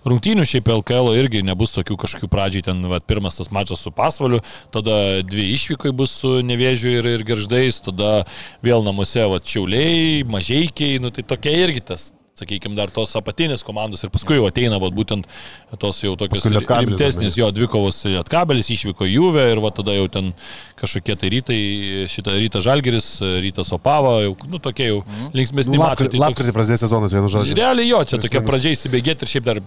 rungtynių šiaip LKL irgi nebus tokių kažkokių pradžiai, ten va, pirmas tas mačas su pasvaliu, tada dvi išvykai bus su nevėžiu ir, ir gerždais, tada vėl namuose va, čiauliai, mažiekiai, nu tai tokia irgi tas sakykime, dar tos apatinės komandos ir paskui jau ateina vat, būtent tos jau tokios rimtesnės, jo, dvikovos Lietkabelis išvyko į Juvę ir va tada jau ten kažkokie tai rytai, šitą rytą Žalgeris, rytas Opava, jau, nu tokie jau linksmesni Nu, mačai. tai lapkritį prasidės sezonas, vienu žodžiu. Realiai jo, čia tokia pradžia įsibėgėti ir šiaip dar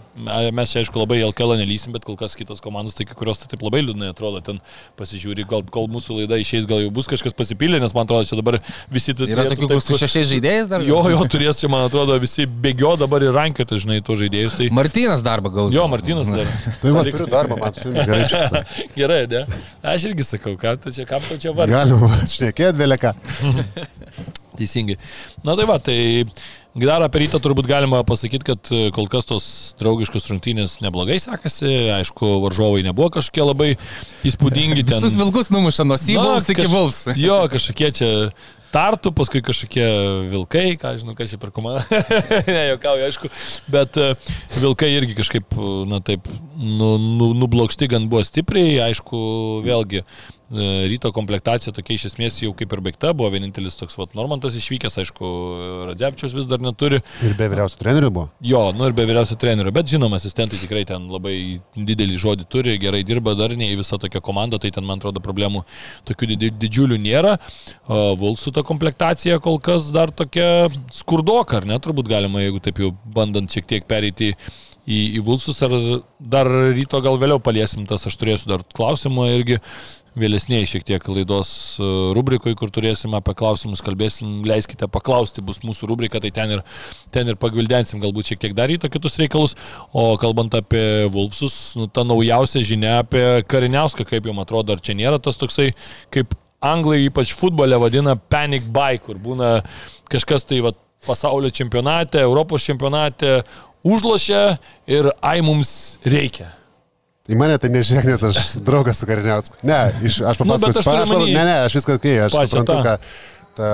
mes čia aišku labai LKL nelysim, bet kol kas kitos komandos, tai kurios tai taip labai liūdnai atrodo, ten pasižiūri, gal kol mūsų laida išeis, gal jau bus kažkas pasipylę, nes man atrodo, čia dabar visi tu- Yra tokių, kur su šešiais žaidėjais dar? Jo, jo, turės čia, man atrodo, visi bėgio dabar ir rankioti, žinai, tų žaidėjus. Tai... Martinas darbą gaus. Jo, Martinas dar. *laughs* Tai va, turiu darbą, man su jumis gerai čia. *laughs* Gerai, ne? Aš irgi sakau, ką tu čia, kam tu čia vargai. Galima šnekėti vėliaką. *laughs* Teisingai. Na tai va, tai dar apie rytą turbūt galima pasakyti, kad e, kol kas tos draugiškos rungtynės neblogai sekasi. Aišku, varžovai nebuvo kažkokie labai įspūdingi. Ten... Visus vilkus numuša nuo Sybals iki Vulfs. Jo, kažkokie čia tartų, paskui kažkokie vilkai, ką žinau, kas čia per komandą. *laughs* ne, jokauju, aišku. Bet e, vilkai irgi kažkaip, na taip, nu, nu, nublokšti gan buvo stipriai. Aišku, vėlgi, e, ryto komplektacija tokia iš esmės jau kaip ir baigta, buvo vienintelis toks vat, Normantas išvykęs, aišku, Radzevičius vis dar neturi. Ir be vyriausių trenerių buvo. Jo, nu ir be vyriausio trenerio, bet žinoma, asistentai tikrai ten labai didelį žodį turi, gerai dirba darniai, visa tokia komanda, tai ten, man atrodo, problemų tokių didžiulių nėra. Vulsų ta komplektacija kol kas dar tokia skurdoka, ar ne, turbūt galima, jeigu taip jau bandant šiek tiek pereiti į, į Vulsus, ar dar ryto gal vėliau paliesim tas, aš turėsiu dar klausimą irgi vėlesniai šiek tiek laidos e, rubrikoje, kur turėsim apie klausimus, kalbėsim, leiskite paklausti, bus mūsų rubrika, tai ten ir, ten ir pagvildensim galbūt šiek tiek dar į to kitus reikalus. O kalbant apie Vulfsus, nu, ta naujausia žinia apie Kariniauską, kaip jums atrodo, ar čia nėra tas toksai, kaip anglai ypač futbole vadina panic buy, kur būna kažkas tai va, pasaulio čempionate, Europos čempionate užlošia ir ai mums reikia. Į mane tai nežiūrėk, nes aš draugas su Kariniausku. Ne, iš, aš Nu, papasakosiu. aš pa- turiu aš, pa- omeny ne, ne, aš viską, kai aš suprantu, ką. Ta,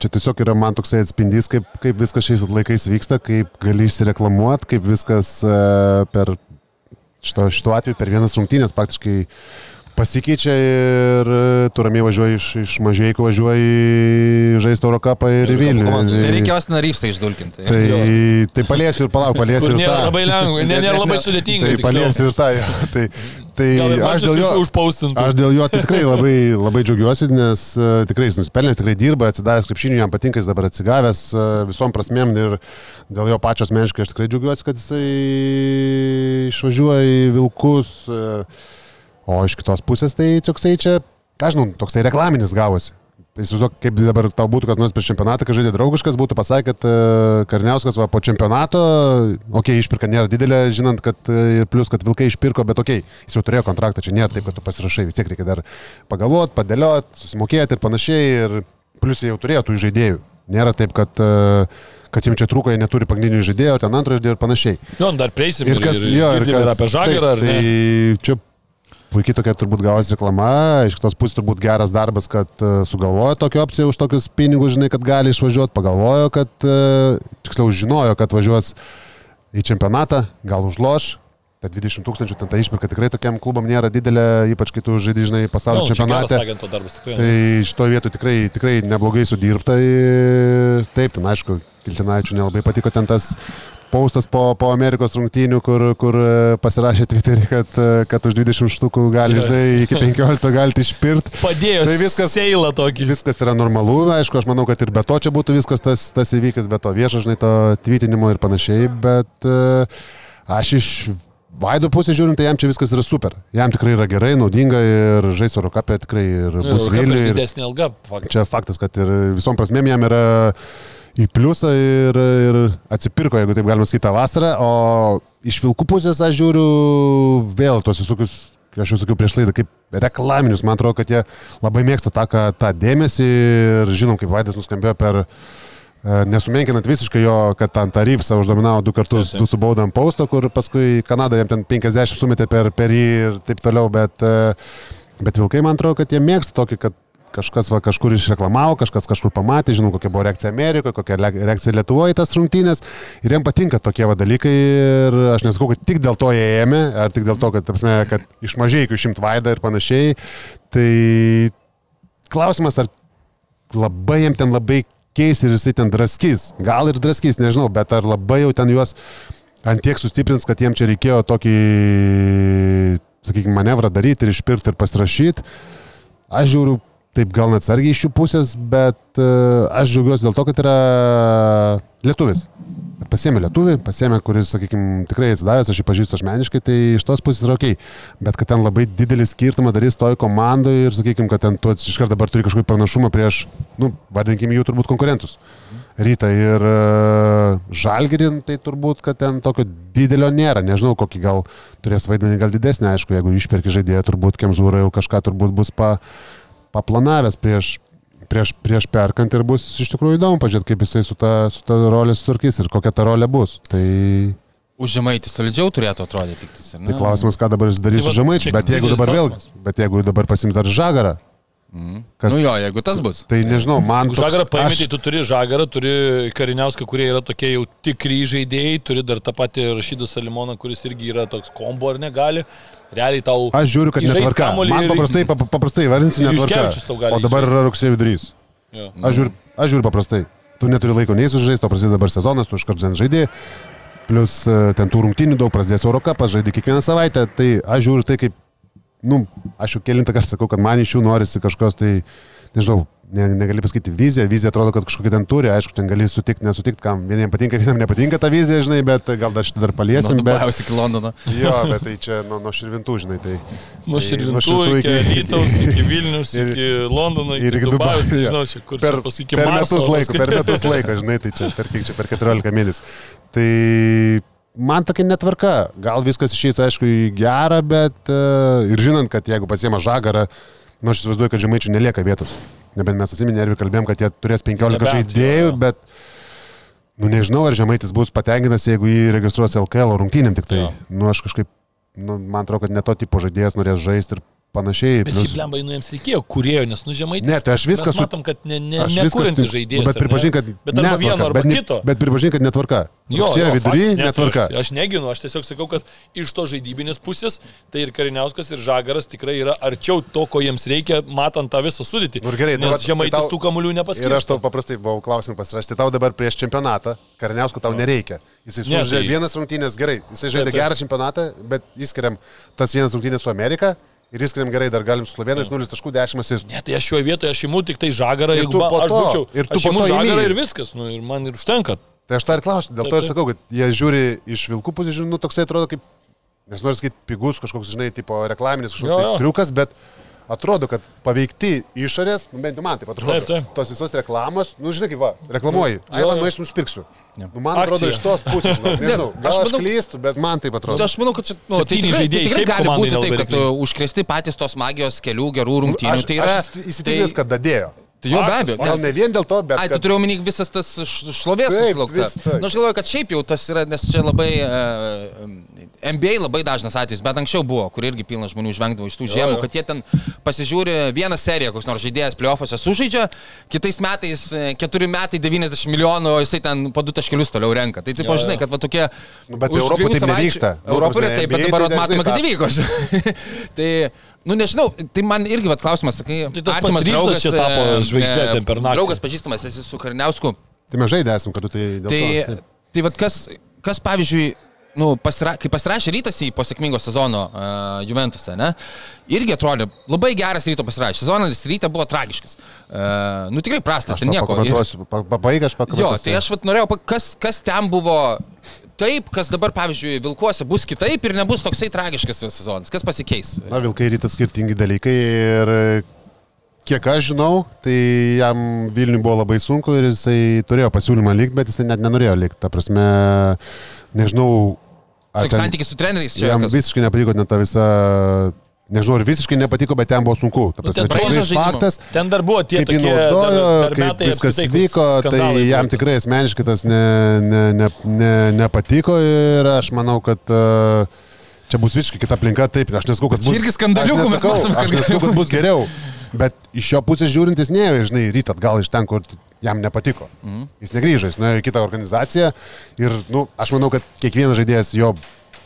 čia tiesiog yra man toksai atspindys, kaip, kaip viskas šiais laikais vyksta, kaip gali išsireklamuoti, kaip viskas e, per šito, šituo atveju per vienas rungtynės praktiškai pasikeičia ir e, tu ramiai važiuoji iš, iš mažėjų, važiuoji žaisti Eurocapą ir į Vilnių. Tai reikia Ostina Ryfsą išdulkinti. Tai, tai paliesiu ir palauk, paliesiu ir nėra tą. labai lengva, ne, nėra labai *laughs* sudėtinga. Tai paliesiu ir tą. Tai, tai aš dėl jo... Aš dėl jo tai tikrai *laughs* labai, labai džiaugiuosi, nes uh, tikrai jis nusipelnęs, tikrai dirba, atsidavęs krepšiniui, jam patinka, jis dabar atsigavęs uh, visom prasmėm ir dėl jo pačios meniškai aš tikrai džiaugiuosi, kad jisai išvažiuoja į Vilkus, uh, o iš kitos pusės tai toksai čia, ką žinau, toksai reklaminis gavosi. Tai įsivaizduok, kaip dabar tau būtų kas nors prieš čempionatą, kai žaidė draugiškas, būtų pasakė, kad uh, Karniauskas va, po čempionato, okei, okay, išpirka nėra didelė, žinant, kad uh, ir plus, kad Vilkai išpirko, bet okei, okay, jis jau turėjo kontraktą, čia nėra taip, kad tu pasirašai, vis tiek reikia dar pagalvoti, padėlioti, susimokėti ir panašiai, ir plus jie jau turėjo tų žaidėjų. Nėra taip, kad, uh, kad jiems čia trūko, jie neturi pagrindinių žaidėjų, ten antro žaidėjo ir panašiai. Jo, dar prieisim ir, kas, ir, ir, jo, ir, ir apie taip, ne? tai čia puikiai tokia turbūt gavosi reklama, iš kitos pusės turbūt geras darbas, kad uh, sugalvojo tokią opciją už tokius pinigus, žinai, kad gali išvažiuoti, pagalvojo, kad, uh, tiksliau žinojo, kad važiuos į čempionatą, gal užloš. Ta 20 tūkstančių ten ta išpirka tikrai tokiam klubam nėra didelė, ypač kai tu žaidži, žinai, pasaulio Nu, čia geras čempionate. darbas, tikrai. Tai šitoje vietoje tikrai, tikrai neblogai sudirbta. ir Taip, ten aišku, Kiltinaičių nelabai patiko ten tas paustas po, po Amerikos rungtynių, kur, kur e, pasirašė Twitterį, kad, e, kad už 20 štukų gali, žinai, iki 15 galite išpirti. Padėjo Tai viskas- seilą tokį. Viskas yra normalu, aišku, aš manau, kad ir be to čia būtų viskas tas, tas įvykis, be to viešo, žinai, to tvitinimo ir panašiai, bet e, aš iš Vaido pusės žiūrint, tai jam čia viskas yra super. Jam tikrai yra gerai, naudinga ir žais Eurocapė tikrai ir bus Vilniuje. ir- Didesnė alga, faktas. Čia faktas, kad ir visom prasmėm jam yra į pliusą ir, ir atsipirko, jeigu taip galima sakyti, tą vasarą. O iš vilkų pusės aš žiūriu vėl tos visokius, aš jau sakiau prieš laidą, kaip reklaminius. Man atrodo, kad jie labai mėgsta tą, tą dėmesį ir žinom, kaip Vaidas nuskambėjo per... e, Nesumenkinant visiškai jo, kad ant Tarifsą uždominavo du kartus, du su bauda ant pausto, kur paskui Kanada jam ten 50 sumetė per, per jį ir taip toliau, bet, e, bet Vilkai man atrodo, kad jie mėgsta tokį, kad kažkas va, kažkur išreklamavo, kažkas kažkur pamatė, žinau, kokia buvo reakcija Amerikoje, kokia reakcija Lietuvoje į tas rungtynės ir jiems patinka tokie va dalykai ir aš nesakau, kad tik dėl to jie ėmė, ar tik dėl to, kad, tapsme, kad iš mažai iki šimt vaidą ir panašiai, tai klausimas, ar labai jiems ten labai keis ir jisai ten draskys, gal ir draskys, nežinau, bet ar labai jau ten juos ant tiek sustiprins, kad jiems čia reikėjo tokį, sakykime, manevrą daryti ir išpirkti ir pasirašyti. Aš žiūriu taip gal net sargiai iš jų pusės, bet uh, aš džiaugiuosi dėl to, kad yra lietuvis. Pasėmė lietuvį, pasėmė, kuris, sakykime, tikrai atsidavęs, aš jį pažįstu asmeniškai, tai iš tos pusės yra ok. Bet kad ten labai didelį skirtumą darys toj komandai ir, sakykime, kad ten tu iš karto dabar turi kažkokį pranašumą prieš, nu, vardinkime jų turbūt konkurentus. Rytą ir uh, Žalgirin, tai turbūt, kad ten tokio didelio nėra. Nežinau, kokį gal turės vaidmenį, gal didesnį, aišku, jeigu išperki žaidėją, turbūt Kemzūra jau kažką turbūt bus pa, paplanavęs prieš, prieš, prieš perkant ir bus iš tikrųjų įdomu pažiūrėti, kaip jisai su ta, su ta rolė sutvarkys ir kokia ta rolė bus. Tai, Už žemaitį solidžiau turėtų atrodyti ne? tai klausimas, ką dabar jis darys Tai su žemaičiu, bet jeigu dabar vėl, bet jeigu dabar pasims dar žagarą, kas, Nu jo, jeigu tas bus. tai nežinau, man... Jeigu žagarą paimė, tai tu turi žagarą, turi kariniauską, kurie yra tokie jau tikri žaidėjai, turi dar tą patį Rašydą Salimoną, kuris irgi yra toks kombo ar negali. Realiai tau... Aš žiūriu, kad netvarka. Man ir- paprastai, pap- paprastai vardinsiu ir netvarka. O dabar yra rugsėjo vidurys. Jo. Aš žiūriu, aš žiūriu paprastai. Tu neturi laiko nei sužaisti, o prasideda dabar sezonas, tu iškart žen žaidėjai. Plus e, ten tų rungtynių daug prasidės Eurocapas, žaidži kiekvieną savaitę. Tai aš žiūriu tai kaip, nu, aš jau kilintą kartą sakau, kad man iš jų norisi kažkokios tai nežinau, ne, negali pasakyti viziją, vizija atrodo, kad kažkokia ten turi, aišku, ten gali sutikti, nesutikti, kam vieniems patinka, vieniems nepatinka ta vizija, žinai, bet gal dar šitą dar paliesim, bet... Dubajus iki Londono. Jo, bet tai čia nuo, nuo širvintų, žinai, tai... Nuo tai Širvintų iki Lytaus, iki Vilnius, ir- iki Londono, ir iki iki Dubajus, Dubajaus, jo. nežinau, čia kur per, čia paskui iki per metus laiko, per metus laiko, žinai, tai čia per kiek čia, per 14 mėnesių. Tai man tokia netvarka, gal viskas išeis, aišku, į gerą, bet uh, ir žinant, kad jeigu pasiema žagarą, nu aš įsivaizduoju, kad žemaičių nelieka vietos. Nebent mes atsiminė ir kalbėjom, kad jie turės 15 Nebent, žaidėjų, jo. bet, nu nežinau, ar žemaitis bus patenkintas, jeigu jį registruos LKL rungtynėm tik tai. Jo. Nu aš kažkaip, nu, man atrodo, kad ne to tipo žaidėjas norės žaisti ir panašiai. Bet Plius- šiaip lembai, nu jiems reikėjo kurėjo, nes nu žemai. Ne, tai aš viską su- matom, kad ne, ne, nekūrintis tik- žaidėjas. Bet pripažink, kad Bet arba netvarka, vieno, arba bet, kito. Bet pripažink, kad netvarka. Jo, Rugsėjo jo, vidury faktas, net netvarka. Aš, aš neginu, aš tiesiog sakau, kad iš to žaidybinės pusės, tai ir Kariniauskas, ir Žagaras tikrai yra arčiau to, ko jiems reikia, matant tą visą sudėtį. Nu ir gerai, nes vat, tai žemaitis tau- tų kamuolių Ir aš nepaskirsto. tau paprastai buvau klausimą pasirašyti. Tau dabar prieš čempionatą, Kariniauskų tau nereikia. Jisai sužaidė tai- vienas rungtynės gerai. Jisai žaidė gerą čempionatą, bet įskiriam tas vienas rungtynės su Amerika. Ir įskiriam gerai, dar galim su Slovenais 0.10 asistų. Ne, tai aš šioje vietoje aš imu tik tai Žagarą, Ir jeigu man, aš būčiau. ir tu imu Žagarą ir viskas, nu, ir man ir užtenka. Tai aš tą ir klausiu, dėl to ir sakau, kad jie žiūri iš vilkų pusės, nu toksai atrodo kaip, nes noriu sakyti, pigus kažkoks, žinai, tipo reklaminis kažkoks Jo, tai jo. triukas, bet atrodo, kad paveikti išorės, nu, bent jau man taip atrodo, Taip, taip. tos visos reklamos, nu žinai, kaip va, reklamuoji, ai, jo. nu aš nusipirksiu. Jo. Nu, man atrodo iš tos pusės, *laughs* žinau, nežinau, aš gal aš manau- klystu, bet man taip atrodo. Tai aš manau, kad čia, nu, tai tikrai, tai žaidėjai tikrai šiaip gali būti taip, kad užkrėsti patys tos magijos kelių gerų rungtynių. aš, Tai yra... aš įsitikinęs, kad dadėjo. Tai jo be abejo. Gal ne vien dėl to, bet... Ai, tu kad- turiu omeny visas tas šlovės Taip, susilaukta. vis taip. Na, aš galvoju, kad šiaip jau tas yra, nes čia labai uh, NBA labai dažnas atvejis, bet anksčiau buvo, kur irgi pilna žmonių žvengdavo iš tų žiemų, kad jie ten pasižiūri vieną seriją, koks nors žaidėjas playoffuose sužaidžia, kitais metais e, keturi metai 90 milijonų, o jisai ten po du taškelius toliau renka. Tai taip, žinai, kad va tokie... Nu, bet Europoje savaičių- nevyksta. Ta Europoje taip, bet dabar tai matome, kad dažnai įvyko. *laughs* tai, nu nežinau, tai man irgi vat klausimas, sakai, Tai tas pats draugas, čia tapo e, žvaigžde e, ten per naktį. Draugas pažįstamas, esi su Karniausku. Tai mes žaidė esam, kad tu tai dėl Tai, to. taip. tai vat kas, kas pavyzdžiui, nu, pasira, kai pasirašė rytas į po sėkmingo sezono uh, Juventusą, ne, irgi atrodė labai geras ryto pasirašė. Sezonas ryte buvo tragiškas. Uh, nu tikrai prastas, ten nieko. pakomentuosiu, pa- pabaig aš Jo, pakomentuosiu. tai aš vat norėjau, kas, kas ten buvo taip, kas dabar, pavyzdžiui, Vilkuose bus kitaip ir nebus toksai tragiškas sezonas. Kas pasikeis? Na, Vilkai rytas skirtingi dalykai ir e, kiek aš žinau, tai jam Vilniui buvo labai sunku ir jisai turėjo pasiūlymą likti, bet jisai net nenorėjo likti. Ta prasme, nežinau. Ten- santykis su treneriais čia. Jam kas- visiškai nepatiko net ta visa, nežinau, ar visiškai nepatiko, bet jam buvo sunku. Ta Nu, prasme, ten čia faktas. Ten dar buvo tie Kaip jį tokie naudojo, kaip viskas vyko, tai jam buvo. tikrai asmeniškai tas ne, ne, ne, ne, nepatiko ir aš manau, kad uh, čia bus visiškai kita aplinka, taip, aš nesakau, kad bus... irgi skandaliukų aš mes nesakau, matom, kad kad bus geriau, bet iš jo pusės žiūrintis ne, žinai, ryt atgal iš ten, kur jam nepatiko. Mhm. Jis negrįžo, jis nuėjo į kitą organizaciją ir, nu, aš manau, kad kiekvienas žaidėjas jo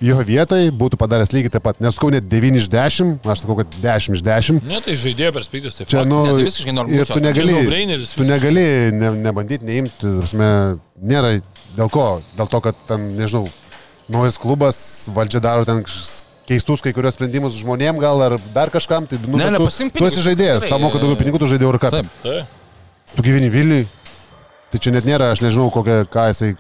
jo vietoj būtų padaręs lygiai taip pat. Nesakau net 9 iš 10, aš sakau, kad 10 iš 10. Ne, tai žaidėjo perspektyvos, tai Čia, faktas. nu, Ne, tai visiškai normalus ir tu negali, Čia tu negali ne, nebandyti, neimti, prasme, nėra dėl ko, dėl to, kad ten, nežinau, naujas klubas, valdžia daro ten keistus kai kurios sprendimus žmonėm gal ar dar kažkam, tai nu, Ne, ne, tu, tu esi žaidėjas, tau moka daugiau e, pinigų, tu žaidėjai Euro Cup. Taip. Tai. Tu gyveni Vilniui, tai čia net nėra, aš nežinau, kokia, ką jisai,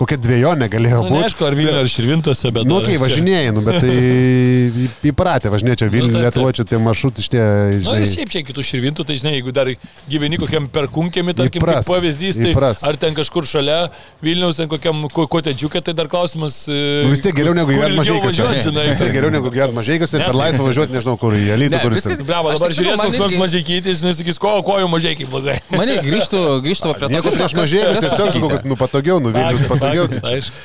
kokia dviejonė galėjo Nu, būti. neaišku, ar Vilniuje, ar Širvintose, bet... Nu, kai tiek. važinėjai, nu, bet tai įpratę važinėti čia Vilniuje, Nu. Lietuvoje, čia tie maršrutai šitie, Na, ir žinai. šiaip čia kitų širvintų, tai žinai, jeigu dar gyveni kokiam perkunkėmi, tarkim, Įpras, kaip pavyzdys, tai įpras. ar ten kažkur šalia Vilniaus, ten kokiam ko- kotedžiukė, tai dar klausimas. e, Nu, vis tiek geriau negu gyventi mažai žinai. Vis tiek geriau negu gyventi mažai ir Ne, per tai- laisvą važiuoti, nežinau, kur į Elytų, Ne, kur jis. Bravo, Aš dabar žiūrės, koks nors mažai keitys, žinai, sakys, ko, ko jau mažai kaip blogai. Mane grįžtų, grįžtų prie to, Nieko prieš mažai, tiesiog sakau, kad nu patogiau, nu Vilnius patogiau. Faktas, aišku.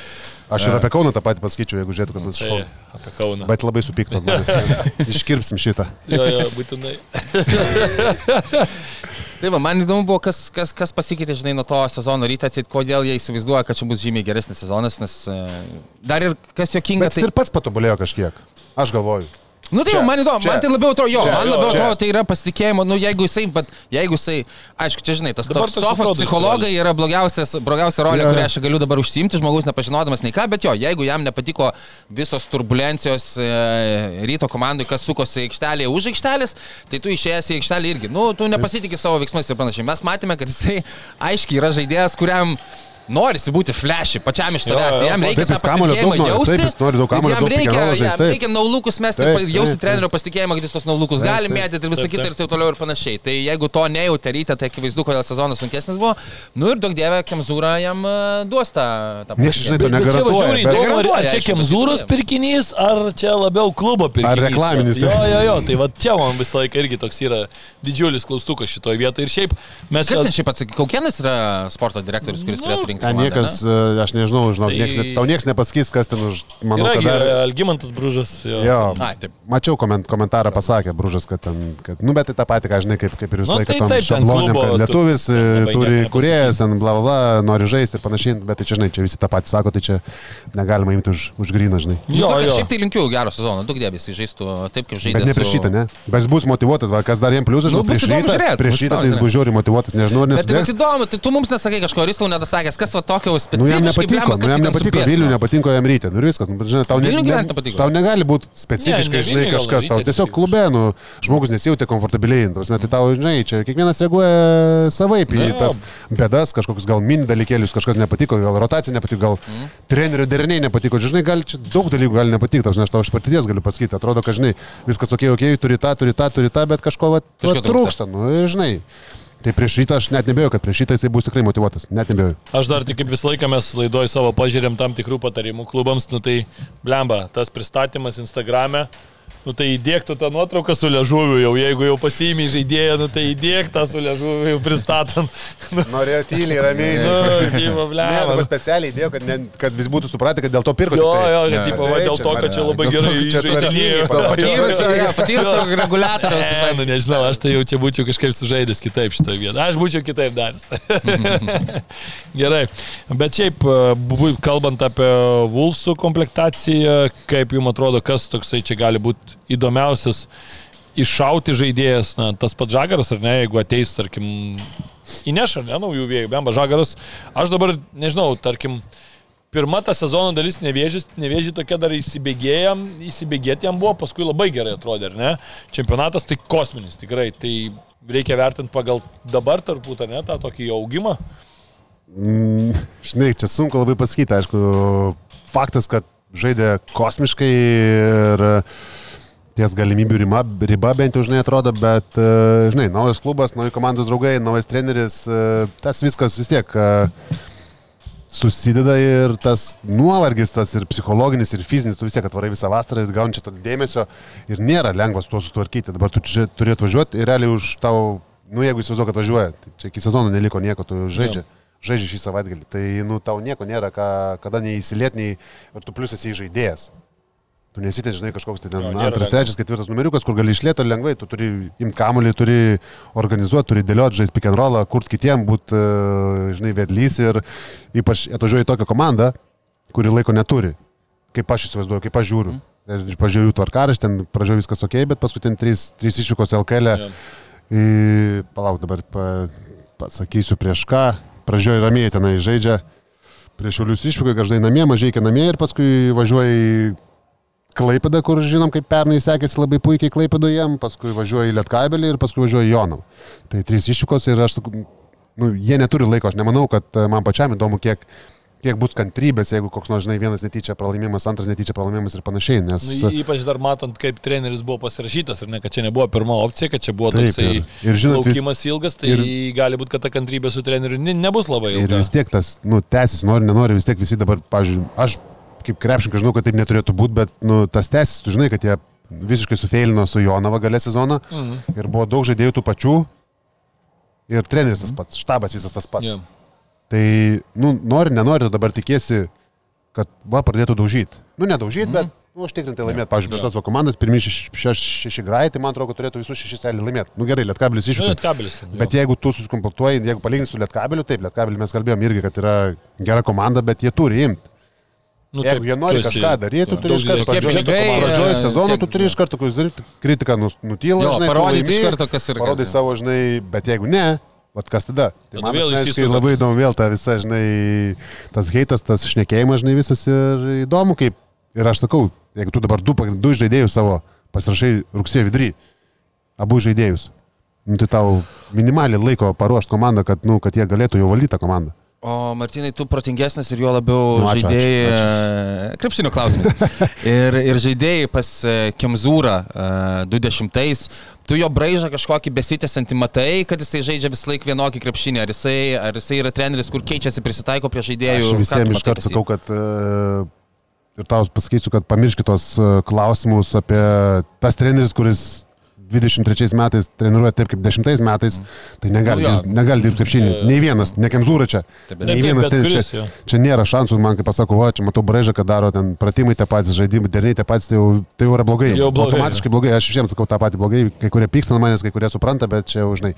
Aš ir apie Kauną tą patį pasakyčiau, jeigu žiūrėtų kas nors iš Tai Kauno. apie Kauną. Bet labai supyktų, manęs. *laughs* iškirpsim šitą. Jo, jo, būtinai. *laughs* Tai va, man įdomu buvo, kas, kas, kas pasikeitė, žinai, nuo to sezono ryte, atsit, kodėl jie įsivaizduoja, kad čia bus žymiai geresnis sezonas, nes e, dar ir kas jokinga, Bet jis ir pats patobulėjo kažkiek. Aš galvoju. Nu tai Čia, jau, man įdomu, čia. man tai labiau atrodo, jo, Čia, man labiau atrodo, tai yra pasitikėjimo, nu jeigu jisai, bet jeigu jisai, aišku, čia žinai, tas atrodo psichologai yra blogiausias, blogiausia rolė, jo. kurią aš galiu dabar užsimti, žmogus nepažinodamas nei ką, bet jo, jeigu jam nepatiko visos turbulencijos e, ryto komandai, kas sukosi aikštelėje už aikštelės, tai tu išėjęs į aikštelę irgi, nu, tu nepasitikė savo veiksmais ir panašiai. Mes matėme, kad jisai aiškiai yra žaidėjas, kuriam Norisi būti flashi, pačiam iš savęs. Jam reikia taip, daug pasitikėjimą nori, jausti. taip, nori daug kamuolio, jam daug reikia, jam taip. reikia naulukus mesti, Taip, ir jausti taip, trenerio pasitikėjimą, kad jis tos naulukus Taip, gali taip. mėtyti ir visą Taip, kitą taip. ir taip toliau ir panašiai. Tai jeigu to nejautė ryte, tai akivaizdu, kodėl sezonas sunkesnis buvo. Nu ir daug dievė, Kemzūra jam e, duos tą... tą Nieks, žinai, pasitikėjimą. to įdomu, ar, ar Garantuoja, čia Kemzūros pirkinys, ar čia labiau klubo pirkinys. reklaminis, Jo, jo, jo, tai va čia man visą laiką irgi toks yra didžiulis klaustukas šitoje vietoje. Ir šiaip mes... Kas ten šiaip atsakyk, Kaukienas yra sporto direktorius, kuris Nu, turėtų rinkti. Ten komandą, niekas, ne? e, aš nežinau, žinau, Tai- nieks, ne- tau niekas nepasakys, kas ten už, manau, Yra kad dar... gerai, Algymantas Bružas. Jo. Jo, Ai, taip. mačiau koment, komentarą pasakė Bružas, kad ten, kad, nu bet tai tą patį, ką žinai, kaip, kaip ir visą Nu, laiką tai tam taip, ten šablonėm, klubo kad tu lietuvis e, labai turi kuriejas, ten bla bla nori žaisti ir panašiai, bet tai čia, žinai, čia visi tą patį sako, tai čia negalima imti už, už gryną, žinai. Nu, Jo, tokia, jo. šiaip tai linkiu gero sezono, daug dėmesį žaistų taip, kaip žaidė. Bet ne prieš šitą, ne? Bet jis bus motivuotas, va, kas dar jam pliusas, Nu, žinau, bus prieš žiūrėt, prieš įdomu tai jis bus žiūri motivuotas, nežinau, ar Bet tai įdomu, tai tu mums nesakai kažko, ar jis tau nedasakęs, kas va tokio Nu, specifinio. jam nepatiko, nu, jam nepatiko Vilnių, nepatiko jam ryte. Nu, ir viskas, nu, žinai, tau, ne, ne, tau negali būti Ne, specifiškai, ne žinai, gal, kažkas, tau tiesiog klube, nu, žmogus nesijauti komfortabiliai, ta prasme, tai tau, žinai, čia kiekvienas reaguoja savaip į tas bėdas, kažkokius gal mini dalykėlius, kažkas nepatiko, gal rotacija nepatiko, gal Mhm. trenerių deriniai nepatiko, žinai, gal čia daug dalykų gali nepatikti, aš tau iš patirties galiu pasakyti, atrodo, kad, žinai, viskas ok, ok, turi tą, turi tą, turi tą, bet kažko va, va, trūksta. nu, žinai. Tai prieš rytą aš net nebėjau, kad prieš rytą jisai bus tikrai motivuotas, net nebėjau. Aš dar tik kaip visą laiką mes laidoj savo pažiūrėm tam tikrų patarimų klubams, nu tai blemba, tas pristatymas Instagrame. Nu tai įdėktų tą nuotrauką su ležuviu jau, jeigu jau pasiimi žaidėją, nu tai įdėk tą su ležuviu jau pristatant. Nu, Norėjo tyliai, ramiai. nu gyva, Ne, blemba. dabar specialiai įdėjau, kad, ne, kad visi būtų supratę, kad dėl to pirko. Jo, tai. jo, kad tipo, va, tai dėl to, kad čia labai gerai tvarkingai, Patyrusio, reguliatoriaus. Ne, nu nežinau, aš tai jau čia būčiau kažkaip sužaidęs kitaip šitoje vietoje. Aš būčiau kitaip daręs. Gerai. Bet šiaip, e, kalbant apie Vulsų komplektaciją, kaip jums atrodo, kas toksai čia gali būti įdomiausias iššauti žaidėjas, na, tas pats žagaras, ar ne, jeigu ateis, tarkim, įneš, ar ne, naujų vėjų, bemba žagaras. Aš dabar, nežinau, tarkim, pirma ta sezono dalis nevėžys, nevėžį tokia dar įsibėgėjom, įsibėgėti jam buvo, paskui labai gerai atrodė, ar ne? Čempionatas tai kosminis, tikrai, tai reikia vertinti pagal dabar turbūt, ar ne, tą tokį augimą. Mm, Žinai, čia sunku labai pasakyti, aišku, faktas, kad žaidė kosmiškai ir e, ties galimybių riba, riba bent jau, žinai, atrodo, bet, e, žinai, naujas klubas, nauji komandos draugai, naujas treneris, e, tas viskas vis tiek e, susideda ir tas nuovargis, tas ir psichologinis, ir fizinis, tu vis tiek atvarai visą vasarą ir gauni čia to dėmesio ir nėra lengva su tuo sutvarkyti. Dabar tu čia turi atvažiuoti ir realiai už tau, nu jeigu įsivaizduoju, kad važiuoja, tai čia iki sezono neliko nieko, tu žaidži. Žaidži šį savaitgalį, tai nu, tau nieko nėra, ką, kada neįsilietiniai ir tu plus esi žaidėjas. Tu nesitė, žinai, kažkoks tai ten Jo, antras, trečias, ketvirtas numeriukas, kur gali išlėto lengvai, tu turi imti kamolį, turi organizuoti, turi dėlioti, žaisti pick and rollą, kurti kitiem, būti, žinai, vedlys ir ypač atvažiuoji tokią komandą, kuri laiko neturi, kaip aš įsivaizduoju, kaip aš žiūriu. Mhm. Aš pažiūrėjau tvarkaraštį, ten pradžioje viskas ok, bet paskui ten trys, trys išvykos LKL. Jo. Į, palauk, dabar pa, pasakysiu prieš ką. Pradžioje ramiai tenai žaidžia. Prieš šiulius išvykai, kažkai namie, mažai namie ir paskui važiuoja į Klaipadą, kur žinom, kaip pernai sekėsi labai puikiai Klaipadą jiem, paskui važiuoja į Lietkabelį ir paskui važiuoja į Jonavą. Tai trys išvykos ir aš, nu, jie neturi laiko, aš nemanau, kad e, man pačiam įdomu, kiek, kiek bus kantrybės, jeigu koks nors, žinai, vienas netyčia pralaimėjimas, antras netyčia pralaimėjimas ir panašiai, nes... Nu, ypač dar matant, kaip treneris buvo pasirašytas, ir ne, kad čia nebuvo pirma opcija, kad čia buvo Taip, toksai ir- ir žinot, vis- laukimas ilgas, tai ir- gali būti, kad ta kantrybė su treneriu ne, nebus labai Ir ilga. vis tiek tas, nu, tęsis, nori, nenori, vis tiek visi dabar, pažiūrėjau, aš kaip krepšininkas žinau, kad taip neturėtų būti, bet, nu, tas tęsis, tu žinai, kad jie visiškai sufeilino su Jonava galę sezoną Mhm. ir buvo daug žaidėjų tų pačių ir treneris tas pats, štabas visas tas pats. Jo. Tai, nu, nori, nenori, dabar tikėsi, kad va, pradėtų daužyti. Nu, nedaužyti, bet, nu, užtikrinti laimėti. Pavyzdžiui, prieš tas va komandas, pirmieji šeši, šeši, šeši grai, tai man atrodo, turėtų visus šešis realiai laimėti. Nu, gerai, lietkabilis Nu, išvyko. net kabelis. jo. Bet jeigu tu susikomplektuoji, jeigu palyginsi su Lietkabeliu, taip, Lietkabeliu mes kalbėjom irgi, kad yra gera komanda, bet jie turi imti. Nu, Jeigu jie nori tu esi- kažką daryti, tu turi iš karto didesnė pradžioj- biudžeto komanda. pradžioj e, sezono, tu turi iš karto kokius daryti, kritiką nutyla, Jo, žinai, parodyti iš karto, kas yra Parodai savo, žinai, bet jeigu ne, vat kas tada? Tai man vėl įsisuka labai įdomu vėl ta visa, žinai, tas heitas, tas šnekėjimas, žinai, visas ir įdomu, kaip, ir aš sakau, jeigu tu dabar du, du žaidėjus savo pasirašai rugsėjo vidury, abu žaidėjus, nu, tai tau minimaliai laiko paruošti komandą, kad, nu, kad jie galėtų jau valdyti tą komandą. O Martinai, tu protingesnis ir jo labiau Nu, ačiū, žaidėjai. ačiū, e, Krepšinio klausimas. *laughs* ir, ir žaidėjai pas e, Kemzūrą e, 20. Tu jo braižą kažkokį besitęsantį matai, kad jisai žaidžia visą laiką vienokį krepšinį. Ar jisai, ar jisai yra treneris, kur keičiasi, prisitaiko prie žaidėjų. Aš visiems pas jį? sakau, kad e, ir tau pasakysiu, kad pamirškit tos e, klausimus apie tas treneris, kuris 23 metais treniruoja taip kaip 10 metais, tai negali, Nu jo. dirbt- negali dirbti krepšinį. Nei vienas, ne Kemzūra čia. Nei vienas kuris, čia, jo. čia nėra šansų, man kaip pasako, va, čia matau braižą, kad daro ten pratimai tie patys, žaidimai, derniai tie patys, tai jau, tai jau yra blogai. Jau blogai, Automatiškai blogai, aš visiems sakau tą patį blogai, kai kurie pyksta manęs, kai kurie supranta, bet čia jau, žinai,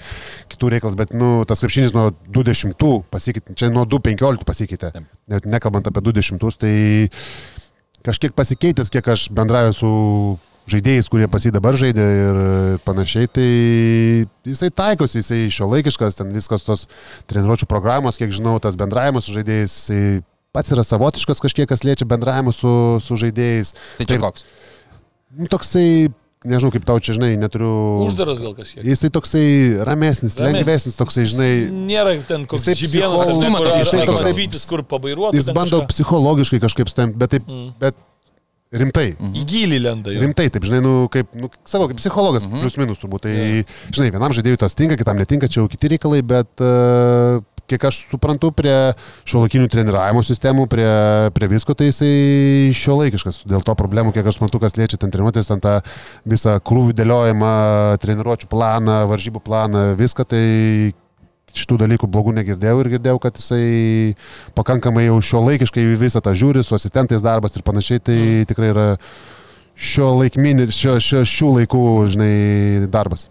kitų reikalas, bet, nu, tas krepšinis nuo 20 pasikeitė, čia nuo 2.15 pasikeitė, net nekalbant apie 20, tai kažkiek pasikeitęs, kiek aš bendravęs su žaidėjais, kurie pas jį dabar žaidė ir panašiai, tai jisai taikosi, jisai šio laikiškas, ten viskas tos treniruočio programos, kiek žinau, tas bendravimas su žaidėjais, jisai pats yra savotiškas kažkiek, kas liečia bendravimą su, su žaidėjais. Tai čia koks? Nu, toksai, nežinau kaip tau čia, žinai, neturiu... Uždaras gal kažkiek. Jisai toksai ramesnis, Ramesnis. lengvesnis, toksai, žinai, Nėra ten koks žibienas, psicholo- Jisai toksai- atvytis, kur pabairuotų. jis bando kažką. psichologiškai kažkaip stemti, bet taip, Mm. bet rimtai. Į gilį lenda. jo. Rimtai, taip, žinai, nu, kaip, nu, savo, kaip psichologas, mhm. plius minus turbūt. Tai, yeah. žinai, vienam žaidėjui tas tinka, kitam netinka, čia jau kiti reikalai, bet uh, kiek aš suprantu, prie šio laikinių treniravimo sistemų, prie, prie visko, tai jisai šio laikiškas. Dėl to problemų, kiek aš suprantu, kas liečia ten treniruotės, ten tą visą krūvių dėliojimą, treniruočių planą, varžybų planą, viską, tai šitų dalykų blogų negirdėjau ir girdėjau, kad jisai pakankamai jau šio laikiškai visą tą žiūri, su asistentais darbas ir panašiai, tai mm. tikrai yra šio laikminį, šio, šio, šių laikų, žinai, darbas.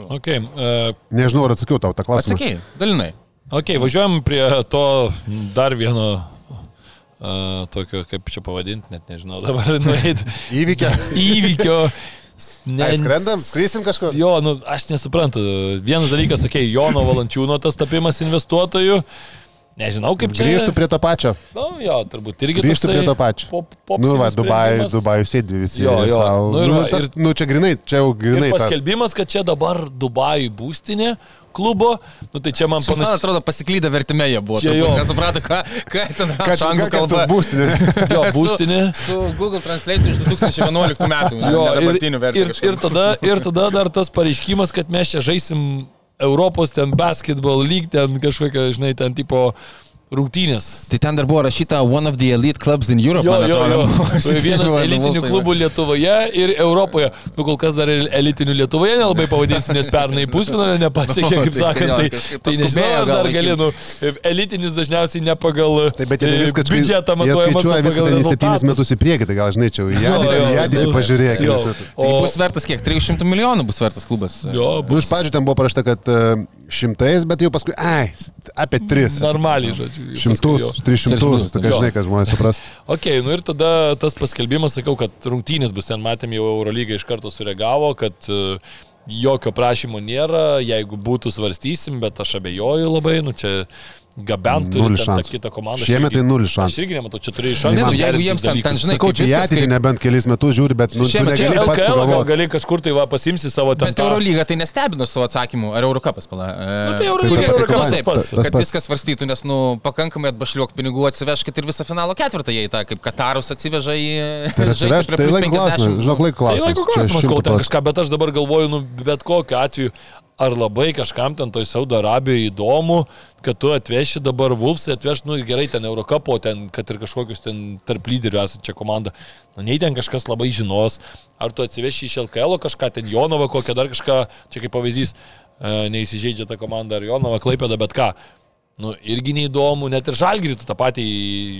Okay, uh, Nežinau, ar atsakiau tau tą klausimą. Atsakėjai, dalinai. ok, važiuojam prie to dar vieno. Uh, tokio, kaip čia pavadinti, net nežinau dabar, *laughs* nueit Įvykė. įvykio. Ne, Ai, skrendam? Skrisim kažkur? Jo, nu, aš nesuprantu. Vienas dalykas, okei, okay, Jono Valančiūno tas tapimas investuotoju. Nežinau, kaip čia. Grįžtų prie to pačio. Nu, jo, turbūt irgi. Grįžtų prie to pačio. Pop, pop Nu, va, Dubajų, Dubajų sėdi visi. Jo, jo. Sau. Nu ir Nu, tas, ir- nu, čia grinai, čia jau grinai. Tas. paskelbimas, kad čia dabar Dubajų būstinė klubo. Nu, tai čia man Man panašiai. atrodo, pasiklydę vertime jie buvo. Čia turbūt, jo. Nesuprato, ką, ką ten Ką rašo čia, anglų tas kalba. būstinė? *laughs* Jo, būstinė. Su, su Google Translate iš 2011 metų. Jo, ir, dabartinių vertimų ir, ir, tada, ir tada dar tas pareiškimas, kad mes čia žaisim Europos ten basketball league, ten kažkokia, žinai, ten tipo rungtynės. Tai ten dar buvo rašyta One of the Elite Clubs in Europe, Jo, jo, jo. Vienas elitinių klubų Lietuvoje ir Europoje. Nu, kol kas dar elitinių Lietuvoje nelabai pavadinsi, nes pernai pusfinalio nepasiekė, *laughs* Nu, kaip tai sakant. Tai, tai nežinau, dar gali, nu, elitinis dažniausiai ne pagal Taip, bet jie e, viską biudžetą matuojamas, skaičiuoja viską pagal ten į septynis rezultatus. metus į priekį, tai gal žinai, čia jau į ateitį, pažiūrėk. Tai O- bus vertas kiek? 300 milijonų bus vertas klubas. Jo, Nu, iš pradžių ten buvo parašta, kad e, šimtais, bet jau paskui, ai, apie tris. Normaliai, žodžiu. Šimtus, tris šimtus, tai žinai, kad žmonės supras. *laughs* Ok, nu ir tada tas paskelbimas, sakau, kad rungtynės bus ten, matėm jau Eurolyga iš karto sureagavo, kad e, jokio prašymo nėra, jeigu būtų svarstysim, bet aš abejoju labai, nu čia gabentų tą šansų. kitą komandą. Aš Šiemet tai irgi- nulis Aš šansų. irgi nematau, čia turi iš Ne, nu, anksto jeigu jiems ten- ten, žinai, Sakau, kaip čia į ateitį kaip- nebent kelis metus žiūri, bet nu, Šiemet čia LKL gal gali kažkur tai va pasimsi savo ten. Bet Eurolyga tai nestebino savo atsakymu, ar Eurocapas pala. Nu, tai Euro- Kurie- Eurocapas taip. Tas Kad viskas svarstytų, nes, nu, pakankamai atbašliuok pinigų atsiveškit ir visą finalo ketvirtą jie į tą, kaip Katarus atsiveža į... Tai tai laiko klausimas, 50. žinok, laiko Tai klausimas. laiko Čia klausimas, kol 100 ten kažką, bet aš dabar galvoju, nu, bet kokiu atveju, ar labai kažkam ten toj Saudo Arabijoje įdomu, kad tu atveši dabar Vulfsai, atveš, nu gerai, ten Eurocapo, ten, kad ir kažkokius ten tarp lyderių esančią komandą, nu nei ten kažkas labai žinos, ar tu atsiveši iš LKL kažką, ten Jonovą kokią dar kažką, čia kaip pavyzdys, e, neįsižeidžia ta komanda ar Jonova, Klaipėda, bet ką. Nu, irgi neįdomu, net ir žalgirį tu tą patį,